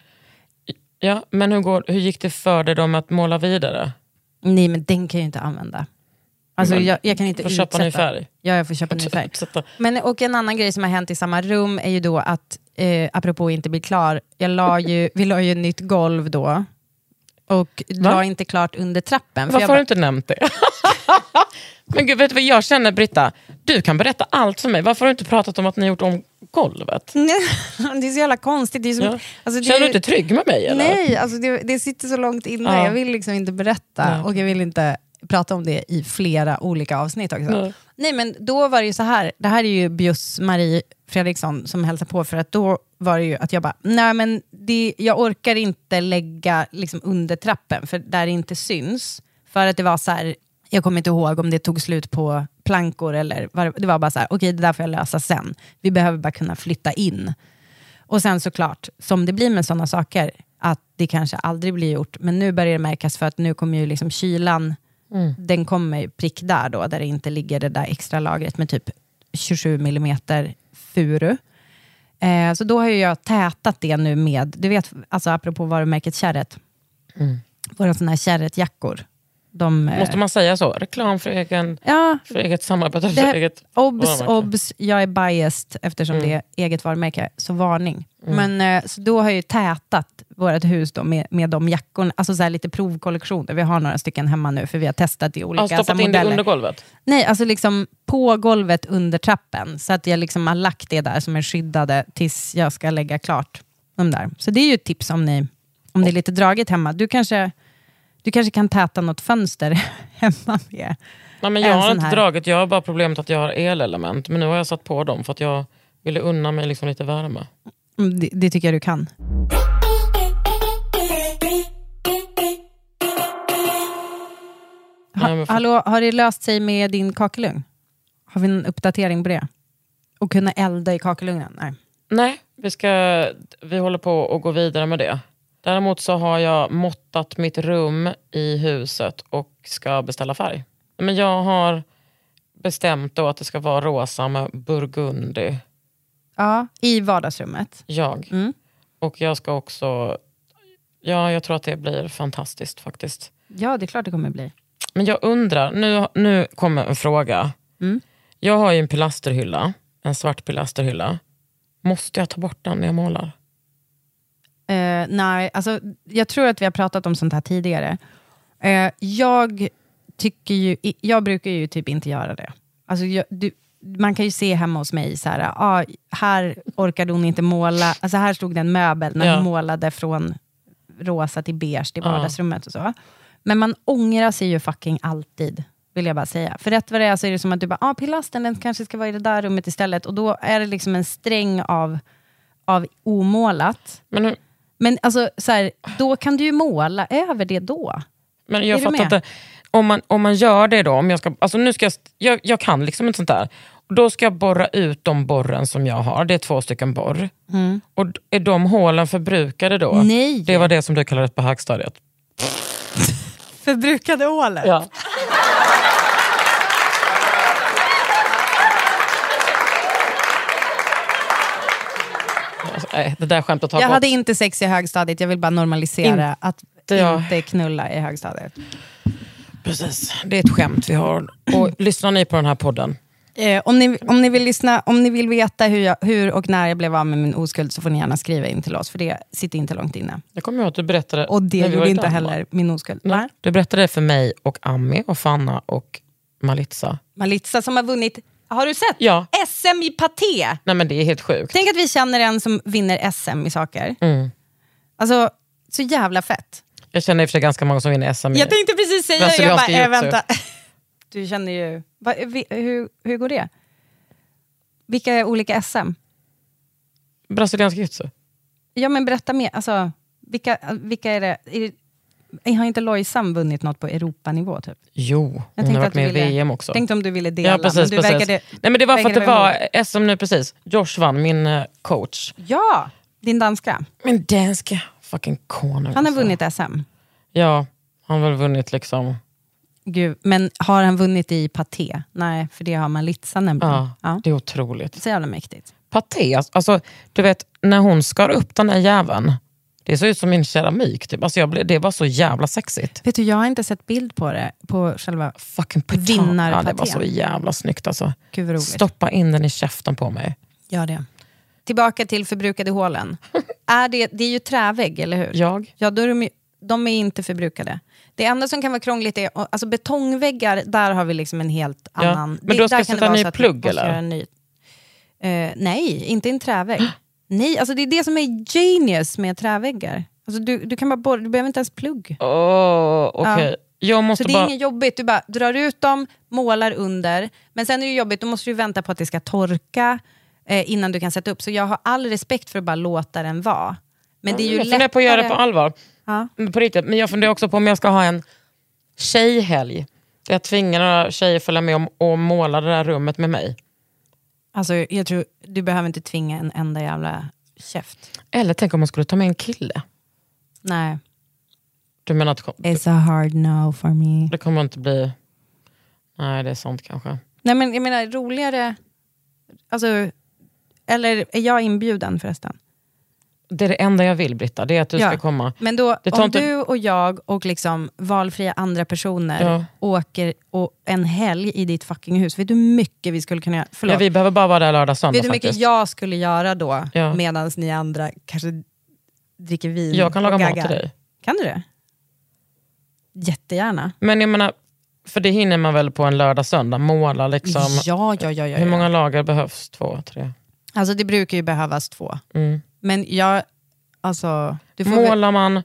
S2: Ja, men hur, går, hur gick det för dig då med att måla vidare?
S3: Nej men den kan jag ju inte använda. Alltså, jag, jag kan inte
S2: får köpa ny
S3: utsätta-
S2: färg.
S3: Ja, jag får köpa ny färg.
S2: Utsätta.
S3: Men, och en annan grej som har hänt i samma rum är ju då att, eh, apropå inte bli klar, jag la ju, vi la ju nytt golv då. Och
S2: Va?
S3: la inte klart under trappen. för
S2: Varför
S3: jag
S2: har du inte nämnt det? [LAUGHS] men gud, vet du vad jag känner Britta? Du kan berätta allt för mig. Varför har du inte pratat om att ni har gjort om golvet? [LAUGHS]
S3: Nej, det är så jävla konstigt. Det som,
S2: Ja.
S3: alltså, det
S2: Känner du inte trygg med mig? Eller?
S3: Nej, alltså det, det sitter så långt inne.
S2: Ja.
S3: Jag vill liksom inte berätta
S2: Ja.
S3: och jag vill inte prata om det i flera olika avsnitt också.
S2: Nej.
S3: Nej men då var det ju så här, det här är ju Bjus Marie Fredriksson som hälsar på för att då var det ju att jag bara, nej men det, jag orkar inte lägga liksom under trappen för där det inte syns. För att det var så här, jag kommer inte ihåg om det tog slut på plankor eller vad, det var bara så här, okej det där får jag lösa sen. Vi behöver bara kunna flytta in. Och sen såklart, som det blir med sådana saker, att det kanske aldrig blir gjort. Men nu börjar det märkas för att nu kommer ju liksom kylan, den kommer prick där då, där det inte ligger det där extra lagret med typ 27 millimeter furu. Eh, så då har ju jag tätat det nu med, du vet, alltså apropå varumärket Kärret, våra sådana här Kärretjackor. De, eh,
S2: Måste man säga så? Reklam för, egen,
S3: ja,
S2: för eget samarbete?
S3: det
S2: För
S3: här,
S2: eget
S3: obs,
S2: varumärke?
S3: obs, jag är biased eftersom
S2: Mm.
S3: det är eget varumärke, så varning. Men, eh, så då har jag ju tätat vårt hus då med, med de jackorna, alltså så här lite provkollektioner. Vi har några stycken hemma nu, för vi har testat i olika
S2: Har
S3: här,
S2: stoppat in det
S3: modeller.
S2: under golvet?
S3: Nej, alltså liksom på golvet under trappen. Så att jag liksom har lagt det där som är skyddade tills jag ska lägga klart de där. Så det är ju ett tips om, ni, om det är lite dragigt hemma. Du kanske, du kanske kan täta något fönster [LAUGHS] hemma med.
S2: Nej, men
S3: En
S2: jag har inte
S3: här.
S2: dragit, jag har bara problemet att jag har elelement. Men nu har jag satt på dem för att jag ville unna mig liksom lite värme.
S3: Mm, Det, det tycker jag du kan. Ha, hallå, har det löst sig med din kakelugn? Har vi en uppdatering på det? Och kunna elda i kakelugnen? Nej.
S2: Nej, vi, ska, vi håller på att gå vidare med det. Däremot så har jag måttat mitt rum i huset och ska beställa färg. Men jag har bestämt då att det ska vara rosa med burgundy.
S3: Ja, I vardagsrummet.
S2: Jag.
S3: Mm.
S2: Och jag ska också... Ja, jag tror att det blir fantastiskt faktiskt.
S3: Ja, det är klart det kommer bli.
S2: Men jag undrar, nu, nu kommer en fråga.
S3: Mm.
S2: Jag har ju en pilasterhylla, en svart pilasterhylla. Måste jag ta bort den när jag målar?
S3: Eh, nej, alltså, jag tror att vi har pratat om sånt här tidigare. Eh, jag, tycker ju, jag brukar ju typ inte göra det. Alltså, jag, du, man kan ju se hemma hos mig, så här, ah, här orkade hon inte måla. Alltså, här stod det en möbel när
S2: Ja.
S3: hon målade från rosa till beige till vardagsrummet. Och så. Men man ångrar sig ju fucking alltid, vill jag bara säga. För rätt vad det är så är det som att du bara, ah, pilastern den kanske ska vara i det där rummet istället. Och då är det liksom en sträng av, av omålat.
S2: Men, hur-
S3: Men alltså, så här, då kan du ju måla över det då.
S2: men
S3: Är
S2: jag
S3: du
S2: fattar inte. Om man, om man gör det då, om jag, ska, alltså nu ska jag, jag, jag kan liksom inte sånt där. Och Då ska jag borra ut de borren som jag har, det är två stycken borr. Och d- är de hålen förbrukade då?
S3: Mm. Nej.
S2: Det var det som du kallade på högstadiet.
S3: Förbrukade ålet?
S2: Ja. Nej, det där skämtet har
S3: Jag
S2: gått.
S3: hade inte sex i högstadiet, jag vill bara normalisera
S2: Inte
S3: att
S2: jag.
S3: inte knulla i högstadiet.
S2: Precis, det är ett skämt vi har. Och [CLEARS THROAT] lyssnar ni på den här podden?
S3: Eh, om, ni, om, ni vill lyssna, om ni vill veta hur, jag, hur och när jag blev av med min oskuld så får ni gärna skriva in till oss, för det sitter inte långt inne.
S2: Jag kommer ihåg att du berättade...
S3: Och det gjorde inte heller min oskuld.
S2: Nej. Du berättade det för mig och Ami och Fanna och Malitza.
S3: Malitza som har vunnit, har du sett?
S2: Ja.
S3: SM i paté!
S2: Nej men det är helt sjukt.
S3: Tänk att vi känner en som vinner SM i saker.
S2: Mm.
S3: Alltså, så jävla fett.
S2: Jag känner i och för sig ganska många som vinner SM. i-
S3: Jag tänkte precis säga det, jag bara, äh, vänta. [LAUGHS] Du känner ju... Va, vi, hur, hur går det? Vilka är olika SM?
S2: Brasiliansk jujutsu.
S3: Ja men berätta mer, alltså, vilka, vilka är det? Är det har inte Lojsan vunnit något på Europanivå? Typ?
S2: Jo,
S3: Jag
S2: hon har varit med i VM också.
S3: Tänkte om du ville dela,
S2: Ja, precis,
S3: men
S2: precis.
S3: verkade...
S2: Nej, men det var för att det var SM nu precis. Josh vann, min eh, coach.
S3: Ja, din danska.
S2: Min danska fucking konung.
S3: Han har
S2: alltså.
S3: vunnit SM.
S2: Ja, han har väl vunnit liksom...
S3: Gud, men har han vunnit i paté? Nej, för det har Malitza nämligen.
S2: Ja,
S3: Ja.
S2: det är otroligt.
S3: Så jävla mäktigt.
S2: Paté, alltså du vet när hon skar upp den där jäveln. Det såg ut som min keramik. Typ. Alltså, jag blev, det var så jävla sexigt.
S3: Vet du, jag har inte sett bild på det, på själva
S2: Fucking
S3: vinnarpatén.
S2: Ja, det var så jävla snyggt alltså. Stoppa in den i käften på mig.
S3: Gör det. Tillbaka till förbrukade hålen. [LAUGHS] är det, det är ju trävägg, eller hur?
S2: Jag?
S3: Ja, då är de, ju- de är inte förbrukade. Det enda som kan vara krångligt är alltså betongväggar, där har vi liksom en helt
S2: Ja,
S3: annan...
S2: men då ska jag
S3: det
S2: sätta
S3: vara
S2: ny plugg, eller?
S3: en Ny, Eh, nej, inte en trävägg. Nej, alltså det är det som är genius med träväggar. Alltså du, du, kan bara borra, du behöver inte ens plugg.
S2: Åh, okej. Jag måste
S3: Så det är
S2: bara...
S3: inget jobbigt, du bara drar ut dem, målar under. Men sen är det jobbigt, då måste du vänta på att det ska torka eh, innan du kan sätta upp. Så jag har all respekt för att bara låta den vara. Men det är ju
S2: jag funderar på att göra det på allvar.
S3: Ja.
S2: På riktigt. Men jag funderar också på om jag ska ha en tjejhelg. Där jag tvingar några tjejer följa med och måla det där rummet med mig.
S3: Alltså, jag tror, du behöver inte tvinga en enda jävla käft.
S2: Eller tänk om man skulle ta med en kille.
S3: Nej.
S2: Du menar att
S3: It's a hard no for me.
S2: det kommer inte bli... Nej, det är sant kanske.
S3: Nej men jag menar roligare... Alltså, eller är jag inbjuden förresten?
S2: Det är det enda jag vill Britta, det är att du
S3: Ja.
S2: ska komma.
S3: Men då, om
S2: inte-
S3: du och jag och liksom valfria andra personer
S2: Ja.
S3: åker och en helg i ditt fucking hus, vet du hur mycket vi skulle kunna göra? Förlåt.
S2: Ja, vi behöver bara vara där lördag söndag
S3: vet du hur mycket
S2: faktiskt.
S3: jag skulle göra då,
S2: Ja.
S3: medan ni andra kanske dricker vin
S2: Jag kan
S3: och
S2: laga mat till dig.
S3: Kan du det? Jättegärna.
S2: Men jag menar, för det hinner man väl på en lördag söndag? Måla liksom.
S3: Ja, ja, ja. ja,
S2: Hur många lager behövs? Två, tre?
S3: Alltså det brukar ju behövas två.
S2: Mm.
S3: Men jag, alltså... Du får
S2: Målar man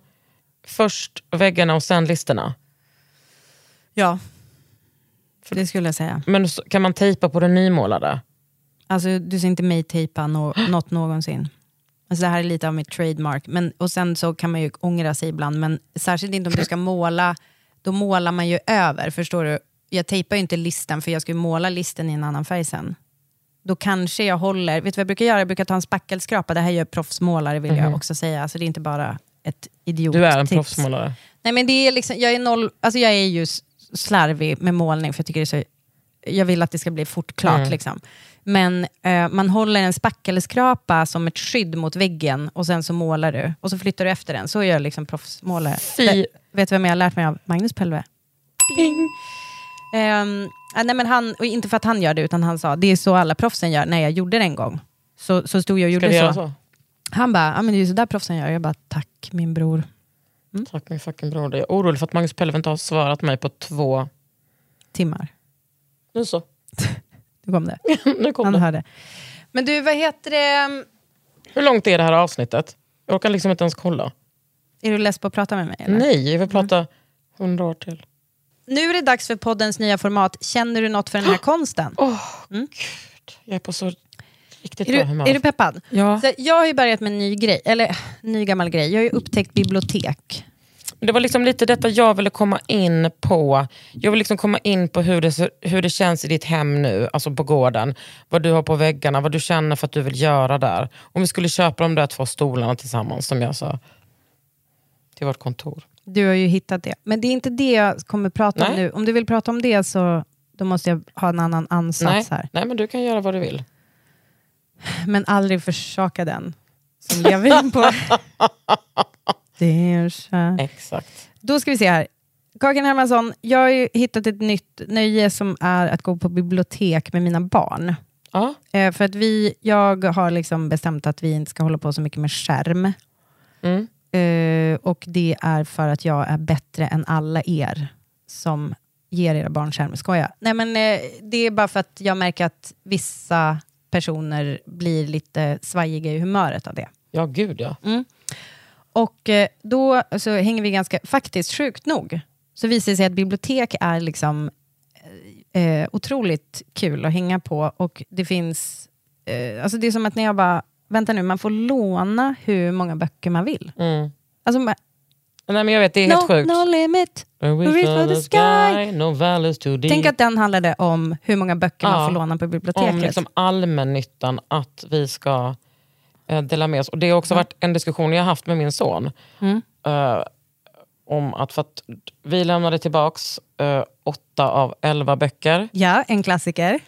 S2: först väggarna och sen listerna?
S3: Ja, det skulle jag säga.
S2: Men så- kan man tejpa på det nymålade?
S3: Alltså du ser inte mig tejpa nå [GASPS] något någonsin. Alltså, det här är lite av mitt trademark. Men, och sen så kan man ju ångra sig ibland, men särskilt inte om du ska [CLEARS THROAT] måla, då målar man ju över, förstår du? Jag tejpar ju inte listen, för jag ska ju måla listen i en annan färg sen. Då kanske jag håller, vet du vad jag brukar göra? Jag brukar ta en spackelskrapa, det här gör proffsmålare vill
S2: Mhm.
S3: jag också säga, alltså det är inte bara ett idiot
S2: Du är en proffsmålare.
S3: Nej men det är liksom, jag är noll, alltså jag är ju slarvig med målning för jag tycker det är så, jag vill att det ska bli fort klart.
S2: Mm.
S3: Liksom. Men eh, man håller en spackelskrapa som ett skydd mot väggen och sen så målar du och så flyttar du efter den. Så gör liksom proffsmålare. Det- Vet du vem jag har lärt mig av? Magnus Pelve. Ehm, ja, nej men han, inte för att han gör det, utan han sa det är så alla proffsen gör. När jag gjorde det en gång, så, så stod jag och gjorde så.
S2: så?
S3: Han bara, men det är så där proffsen gör. Jag bara, tack min bror.
S2: Tack min fucking bror. Jag är orolig för att Magnus Pellev inte har svarat mig på två...
S3: Timmar.
S2: Nu så. [LAUGHS]
S3: Nu kom det. [LAUGHS]
S2: nu kom
S3: Han
S2: det.
S3: hörde. Men du, vad heter det?
S2: Hur långt är det här avsnittet? Jag orkar liksom inte ens kolla.
S3: Är du less på att prata med mig? Eller?
S2: Nej, jag vill prata hundra år till.
S3: Nu är det dags för poddens nya format. Känner du något för den här [GASPS] konsten?
S2: Åh, gud. Jag är på så riktigt
S3: Är
S2: bra humör.
S3: är du peppad?
S2: Ja.
S3: Så jag har ju börjat med en ny grej, eller ny gammal grej. Jag har ju upptäckt bibliotek.
S2: Det var liksom lite detta jag ville komma in på. Jag vill liksom komma in på hur det, hur det känns i ditt hem nu, alltså på gården. Vad du har på väggarna, vad du känner för att du vill göra där. Om vi skulle köpa de där två stolarna tillsammans som jag sa. Till vårt kontor.
S3: Du har ju hittat det. Men det är inte det jag kommer prata om
S2: Nej.
S3: nu. Om du vill prata om det så då måste jag ha en annan ansats
S2: Nej,
S3: här.
S2: nej, men du kan göra vad du vill.
S3: Men aldrig försaka den. som lever på [LAUGHS] Dirsa.
S2: Exakt.
S3: Då ska vi se här. Kakan Hermansson, jag har ju hittat ett nytt nöje som är att gå på bibliotek med mina barn.
S2: Ja.
S3: Eh, för att vi, jag har liksom bestämt att vi inte ska hålla på så mycket med skärm.
S2: Mm.
S3: Eh, och det är för att jag är bättre än alla er som ger era barn skärm. Skoja. Nej, men, eh, det är bara för att jag märker att vissa personer blir lite svajiga i humöret av det.
S2: Ja, gud ja.
S3: Mm. Och eh, då så hänger vi ganska, faktiskt sjukt nog, så visar det sig att bibliotek är liksom otroligt kul att hänga på. Och det finns, alltså det är som att när jag bara, vänta nu, man får låna hur många böcker man vill.
S2: Mm.
S3: Alltså, man,
S2: Nej, men jag vet, det är
S3: no,
S2: helt sjukt.
S3: no limit, reach
S2: for
S3: for
S2: the
S3: sky.
S2: sky, no valleys too deep.
S3: Tänk att den handlade om hur många böcker man
S2: Ja,
S3: får låna på biblioteket.
S2: Om liksom allmännyttan, att vi ska eh, dela med oss. Och Det har också varit en diskussion jag haft med min son.
S3: Mm.
S2: eh, om att, för att vi lämnade tillbaks eh, åtta av elva böcker.
S3: Ja, en klassiker.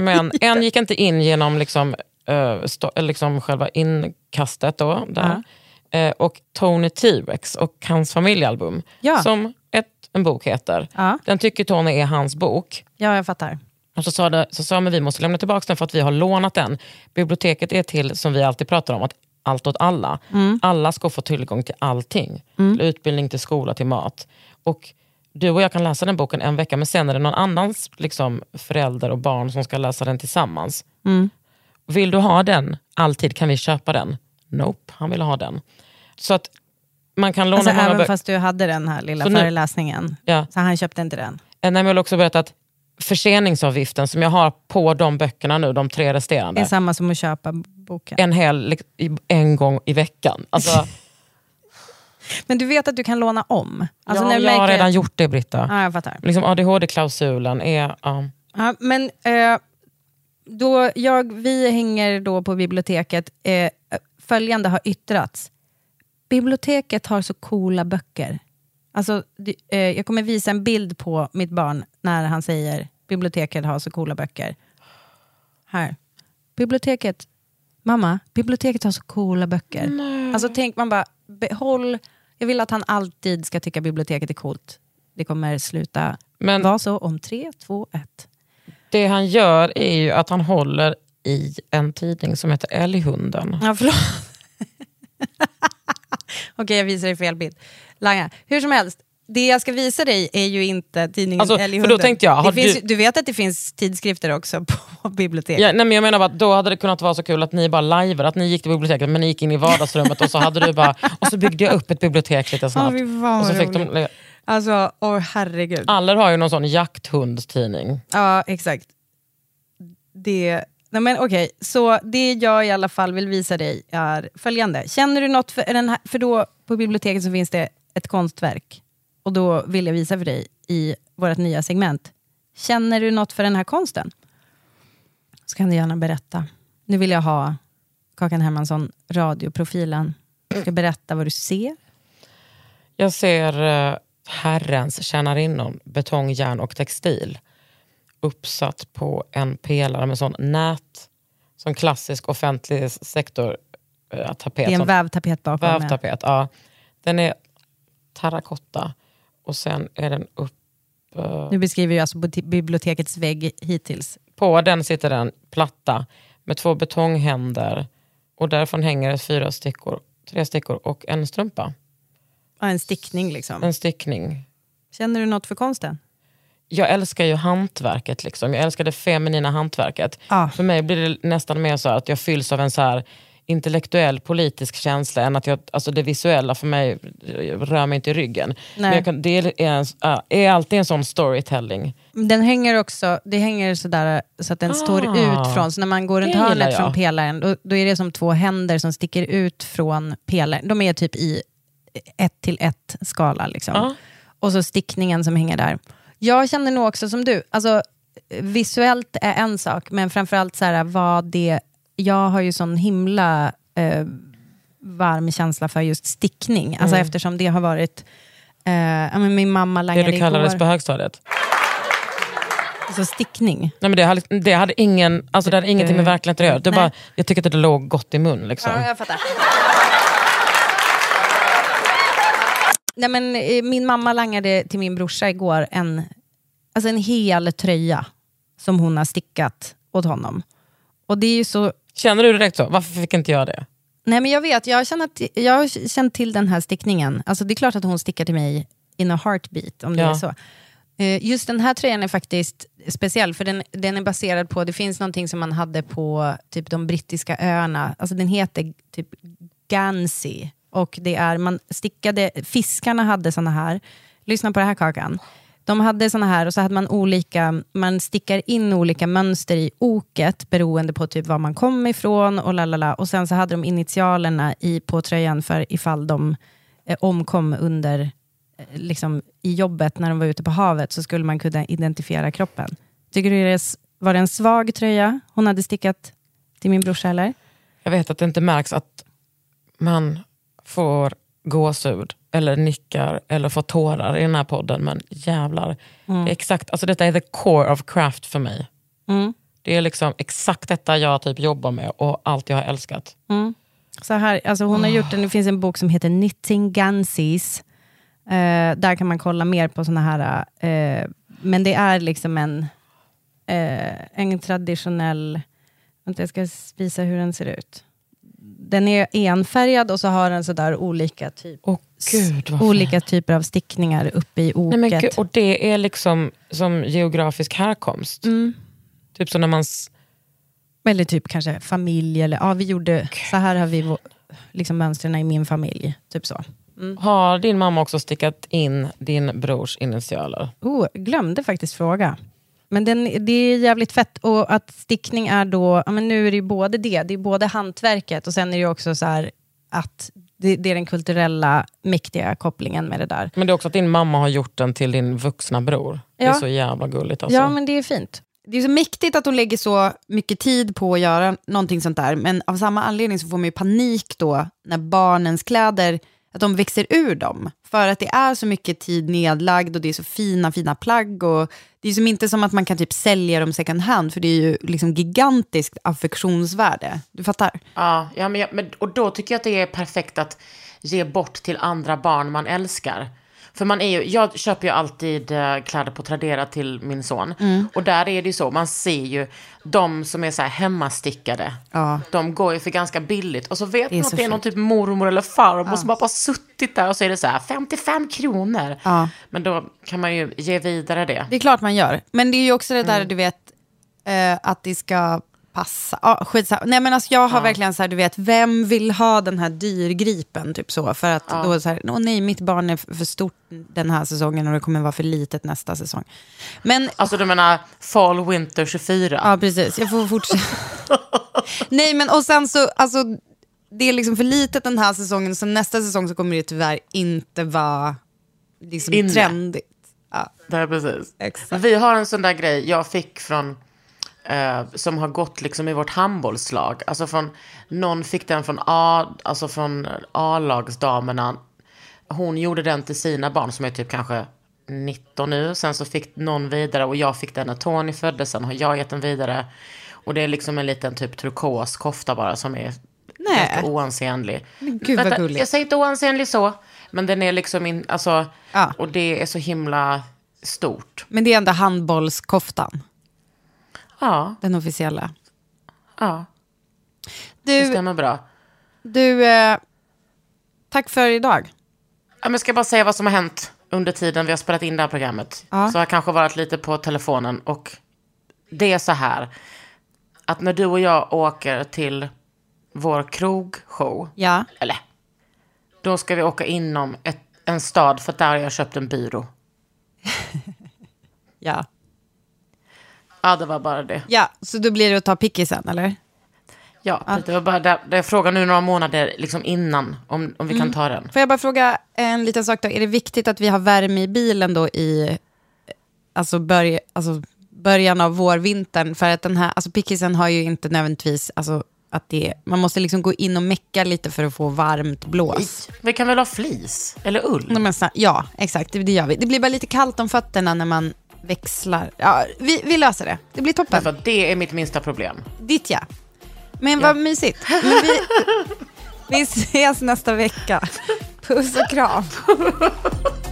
S2: Men en gick inte in genom liksom, eh, stå, eller liksom själva inkastet. Då, där. Eh, och Tony T-Rex och hans familjealbum,
S3: Ja.
S2: som ett, en bok heter.
S3: Ja.
S2: Den tycker Tony är hans bok.
S3: Ja, jag fattar.
S2: Och så sa, det, så sa men vi måste lämna tillbaka den för att vi har lånat den. Biblioteket är till, som vi alltid pratar om, att allt åt alla. Alla ska få tillgång till allting. Till utbildning, till skola, till mat. Och du och jag kan läsa den boken en vecka, men sen är det någon annans liksom, förälder och barn som ska läsa den tillsammans. Vill du ha den alltid, kan vi köpa den? Nope, han vill ha den. Så att man kan låna
S3: Alltså,
S2: många
S3: även fast du hade den här lilla
S2: Så nu-
S3: föreläsningen,
S2: Ja.
S3: så han köpte inte den.
S2: Eh, Nej, men jag vill också berätta att förseningsavgiften som jag har på de böckerna nu, de tre
S3: Det
S2: resterande,
S3: är samma som att köpa boken.
S2: en hel lik- i- en gång i veckan. Alltså, [LAUGHS]
S3: Men du vet att du kan låna om? Alltså,
S2: ja,
S3: när du
S2: jag har
S3: märker-
S2: redan gjort det Britta.
S3: Ja, jag fattar.
S2: Liksom ADHD-klausulen är... ja.
S3: Ja, men eh, då jag, vi hänger då på biblioteket. Eh, följande har yttrats. Biblioteket har så coola böcker. Alltså, det- eh, jag kommer visa en bild på mitt barn när han säger biblioteket har så coola böcker. Här. Biblioteket, mamma, biblioteket har så coola böcker. Alltså tänk man bara, behåll, jag vill att han alltid ska tycka biblioteket är coolt. Det kommer sluta
S2: Men
S3: vara så om tre, två, ett.
S2: Det han gör är ju att han håller i en tidning som heter Älghunden.
S3: Ja, förlåt. [LAUGHS] Okej, jag visar dig fel bild. Langa. Hur som helst, det jag ska visa dig är ju inte tidningen
S2: Alltså, för
S3: Älghunden.
S2: då tänkte jag,
S3: finns,
S2: du-
S3: du vet att det finns tidskrifter också på [LAUGHS] biblioteket?
S2: Ja, nej, men jag menar bara att då hade det kunnat vara så kul att ni bara lajvade, att ni gick till biblioteket men ni gick in i vardagsrummet och så hade du bara, och så byggde jag upp ett bibliotek lite snabbt.
S3: vad
S2: och så fick
S3: roligt.
S2: de,
S3: Alltså, åh herregud.
S2: Aller har ju någon sån jakthundstidning.
S3: Ja, exakt. Det, nej men okej, så det jag i alla fall vill visa dig är följande. Känner du något för den här, för då på biblioteket så finns det ett konstverk. Och då vill jag visa för dig i vårt nya segment. Känner du något för den här konsten? Så kan du gärna berätta. Nu vill jag ha Kakan Hermansson, radioprofilen. Du ska berätta vad du ser.
S2: Jag ser eh, Herrens tjänarinnor, betong, järn och textil uppsatt på en pelare med sån nät, sån klassisk offentlig sektor eh, tapet.
S3: Det är en
S2: sån
S3: vävtapet bakom. med-
S2: vävtapet. Ja. Den är terrakotta och sen är den upp... eh,
S3: Nu beskriver jag alltså bibliotekets vägg hittills.
S2: På den sitter en platta med två betonghänder och därifrån hänger fyra stickor, tre stickor och en strumpa.
S3: Ja, en stickning liksom.
S2: En stickning.
S3: Känner du något för konsten?
S2: Jag älskar ju hantverket. Liksom. Jag älskar det feminina hantverket.
S3: Ja.
S2: För mig blir det nästan mer så att jag fylls av en så här intellektuell politisk känsla än att jag, alltså det visuella för mig rör mig inte i ryggen. Kan, det är, en, är alltid en sån storytelling.
S3: Den hänger också, det hänger sådär så att den
S2: Ah.
S3: står ut från, så när man går runt hörnet från pelaren, då, då är det som två händer som sticker ut från pelaren. De är typ i ett till ett skala. Liksom.
S2: Ja.
S3: Och så stickningen som hänger där. Jag känner nog också som du, alltså, visuellt är en sak, men framförallt så här, vad det... Jag har ju sån himla eh, varm känsla för just stickning, alltså
S2: Mm.
S3: eftersom det har varit... Eh, men min mamma
S2: Det
S3: langade
S2: du kallades
S3: igår.
S2: på högstadiet.
S3: Alltså stickning.
S2: Nej, men det, hade, det hade ingen, alltså det hade ingenting med verkligheten att göra. Det bara, jag tycker att det låg gott i mun. Liksom.
S3: Ja, jag fattar. Nej, men, eh, min mamma langade till min brorsa igår en, alltså en hel tröja som hon har stickat åt honom. Och det är ju så...
S2: Känner du direkt så? Varför fick inte jag det?
S3: Nej men jag vet, jag har, känt, jag har känt till den här stickningen. Alltså det är klart att hon stickar till mig in a heartbeat, om det
S2: Ja.
S3: är så. Eh, Just den här tröjan är faktiskt speciell, för den, den är baserad på, det finns någonting som man hade på typ de brittiska öarna, alltså den heter typ Gansey. Och det är, man stickade, fiskarna hade såna här, lyssna på det här Kakan. De hade såna här och så hade man olika, man stickar in olika mönster i oket beroende på typ var man kom ifrån och lalala. Och sen så hade de initialerna i, på tröjan för ifall de eh, omkom under eh, liksom, i jobbet när de var ute på havet så skulle man kunna identifiera kroppen. Tycker du det var det en svag tröja hon hade stickat till min brorsa eller?
S2: Jag vet att det inte märks att man får gåshud eller nickar eller får tårar i den här podden. Men jävlar,
S3: Mm.
S2: det är exakt, alltså detta är the core of craft för mig.
S3: Mm.
S2: Det är liksom exakt detta jag typ jobbar med och allt jag har älskat.
S3: Mm. Så här, alltså hon har gjort en, det finns en bok som heter Knitting Gansies. Eh, där kan man kolla mer på såna här, eh, men det är liksom en, eh, en traditionell, vänta jag ska visa hur den ser ut. Den är enfärgad och så har den sådär olika, typ,
S2: Gud, vad
S3: olika typer av stickningar uppe i oket.
S2: Nej, men gud, och det är liksom som geografisk härkomst.
S3: Mm.
S2: Typ så när man...
S3: Eller typ kanske familj, eller ja, vi gjorde, så här har vi liksom mönstren i min familj. Typ så.
S2: Har din mamma också stickat in din brors initialer?
S3: Oh, glömde faktiskt fråga. Men den, det är jävligt fett. Och att stickning är då, ja, men nu är det ju både det, det är både hantverket och sen är det ju också så här att det, det är den kulturella mäktiga kopplingen med det där.
S2: Men det är också att din mamma har gjort den till din vuxna bror. Det är
S3: Ja.
S2: så jävla gulligt. Alltså.
S3: Ja, men det är fint.
S8: Det är så mäktigt att hon lägger så mycket tid på att göra någonting sånt där, men av samma anledning så får man ju panik då när barnens kläder, att de växer ur dem. För att det är så mycket tid nedlagd och det är så fina, fina plagg. Och det är som inte som att man kan typ sälja dem second hand, för det är ju liksom gigantiskt affektionsvärde. Du fattar?
S2: Ja, ja, men, jag, men, och då tycker jag att det är perfekt att ge bort till andra barn man älskar. För man är ju, jag köper ju alltid eh, kläder på Tradera till min son.
S8: Mm.
S2: Och där är det ju så, man ser ju de som är så här hemmastickade.
S8: Ja.
S2: De går ju för ganska billigt. Och så vet man att det är någon
S8: fint.
S2: typ mormor eller farmor
S8: Ja.
S2: som bara, bara suttit där och så är det så här 55 kronor.
S8: Ja.
S2: Men då kan man ju ge vidare det.
S8: Det är klart man gör. Men det är ju också det där,
S2: Mm.
S8: du vet, eh, att det ska passa. Ah, skitsamma. Nej men alltså jag har
S2: Ja.
S8: verkligen så här, du vet, vem vill ha den här dyrgripen? Typ så. För att
S2: Ja.
S8: då så här, åh nej, mitt barn är för stort den här säsongen och det kommer vara för litet nästa säsong. Men,
S2: Alltså du menar fall winter 24?
S8: ja precis, jag får fortsätta. [LAUGHS] nej men och sen så, alltså det är liksom för litet den här säsongen, så nästa säsong så kommer det tyvärr inte vara liksom
S2: Inne.
S8: trendigt. Ja.
S2: Det är precis.
S8: Exakt.
S2: Vi har en sån där grej jag fick från, eh, som har gått liksom i vårt handbollslag. Alltså från, någon fick den från A, alltså från A-lagsdamerna. Hon gjorde den till sina barn som är typ kanske 19 nu. Sen så fick någon vidare och jag fick den när Tony föddes. Sen har jag gett den vidare. Och det är liksom en liten typ turkos kofta bara som är
S8: Nej.
S2: ganska oansenlig.
S8: Men gud vad gulligt.
S2: Jag säger inte oansenlig så, men den är liksom in, alltså,
S8: Ja.
S2: och det är så himla stort.
S8: Men det är ändå handbollskoftan,
S2: Ja,
S8: den officiella.
S2: ja. Det
S8: Du,
S2: stämmer bra.
S8: du eh, tack för idag.
S2: Ja, men ska jag bara säga vad som har hänt under tiden vi har spelat in det här programmet.
S8: Ja.
S2: Så har jag kanske varit lite på telefonen och det är så här att när du och jag åker till vår krogshow,
S8: Ja.
S2: eller då ska vi åka inom ett, en stad för där har jag köpt en byrå. [LAUGHS]
S8: Ja.
S2: Ja, det var bara det.
S8: ja, så då blir det att ta pickisen, eller?
S2: Ja, det var bara det, jag frågade nu några månader liksom innan om, om vi
S8: Mm.
S2: kan ta den.
S8: Får jag bara fråga en liten sak då? Är det viktigt att vi har värme i bilen då i alltså börj, alltså början av vårvintern? För att den här, alltså pickisen har ju inte nödvändigtvis, alltså att det, man måste liksom gå in och mecka lite för att få varmt blås.
S2: Vi kan väl ha flis eller ull?
S8: Men Ja, exakt, det gör vi. Det blir bara lite kallt om fötterna när man växlar. Ja, vi, vi löser det. Det blir toppen.
S2: Att det är mitt minsta problem.
S8: Ditt ja. Men vad mysigt. [LAUGHS] Men vi, vi ses nästa vecka. Puss och kram. [LAUGHS]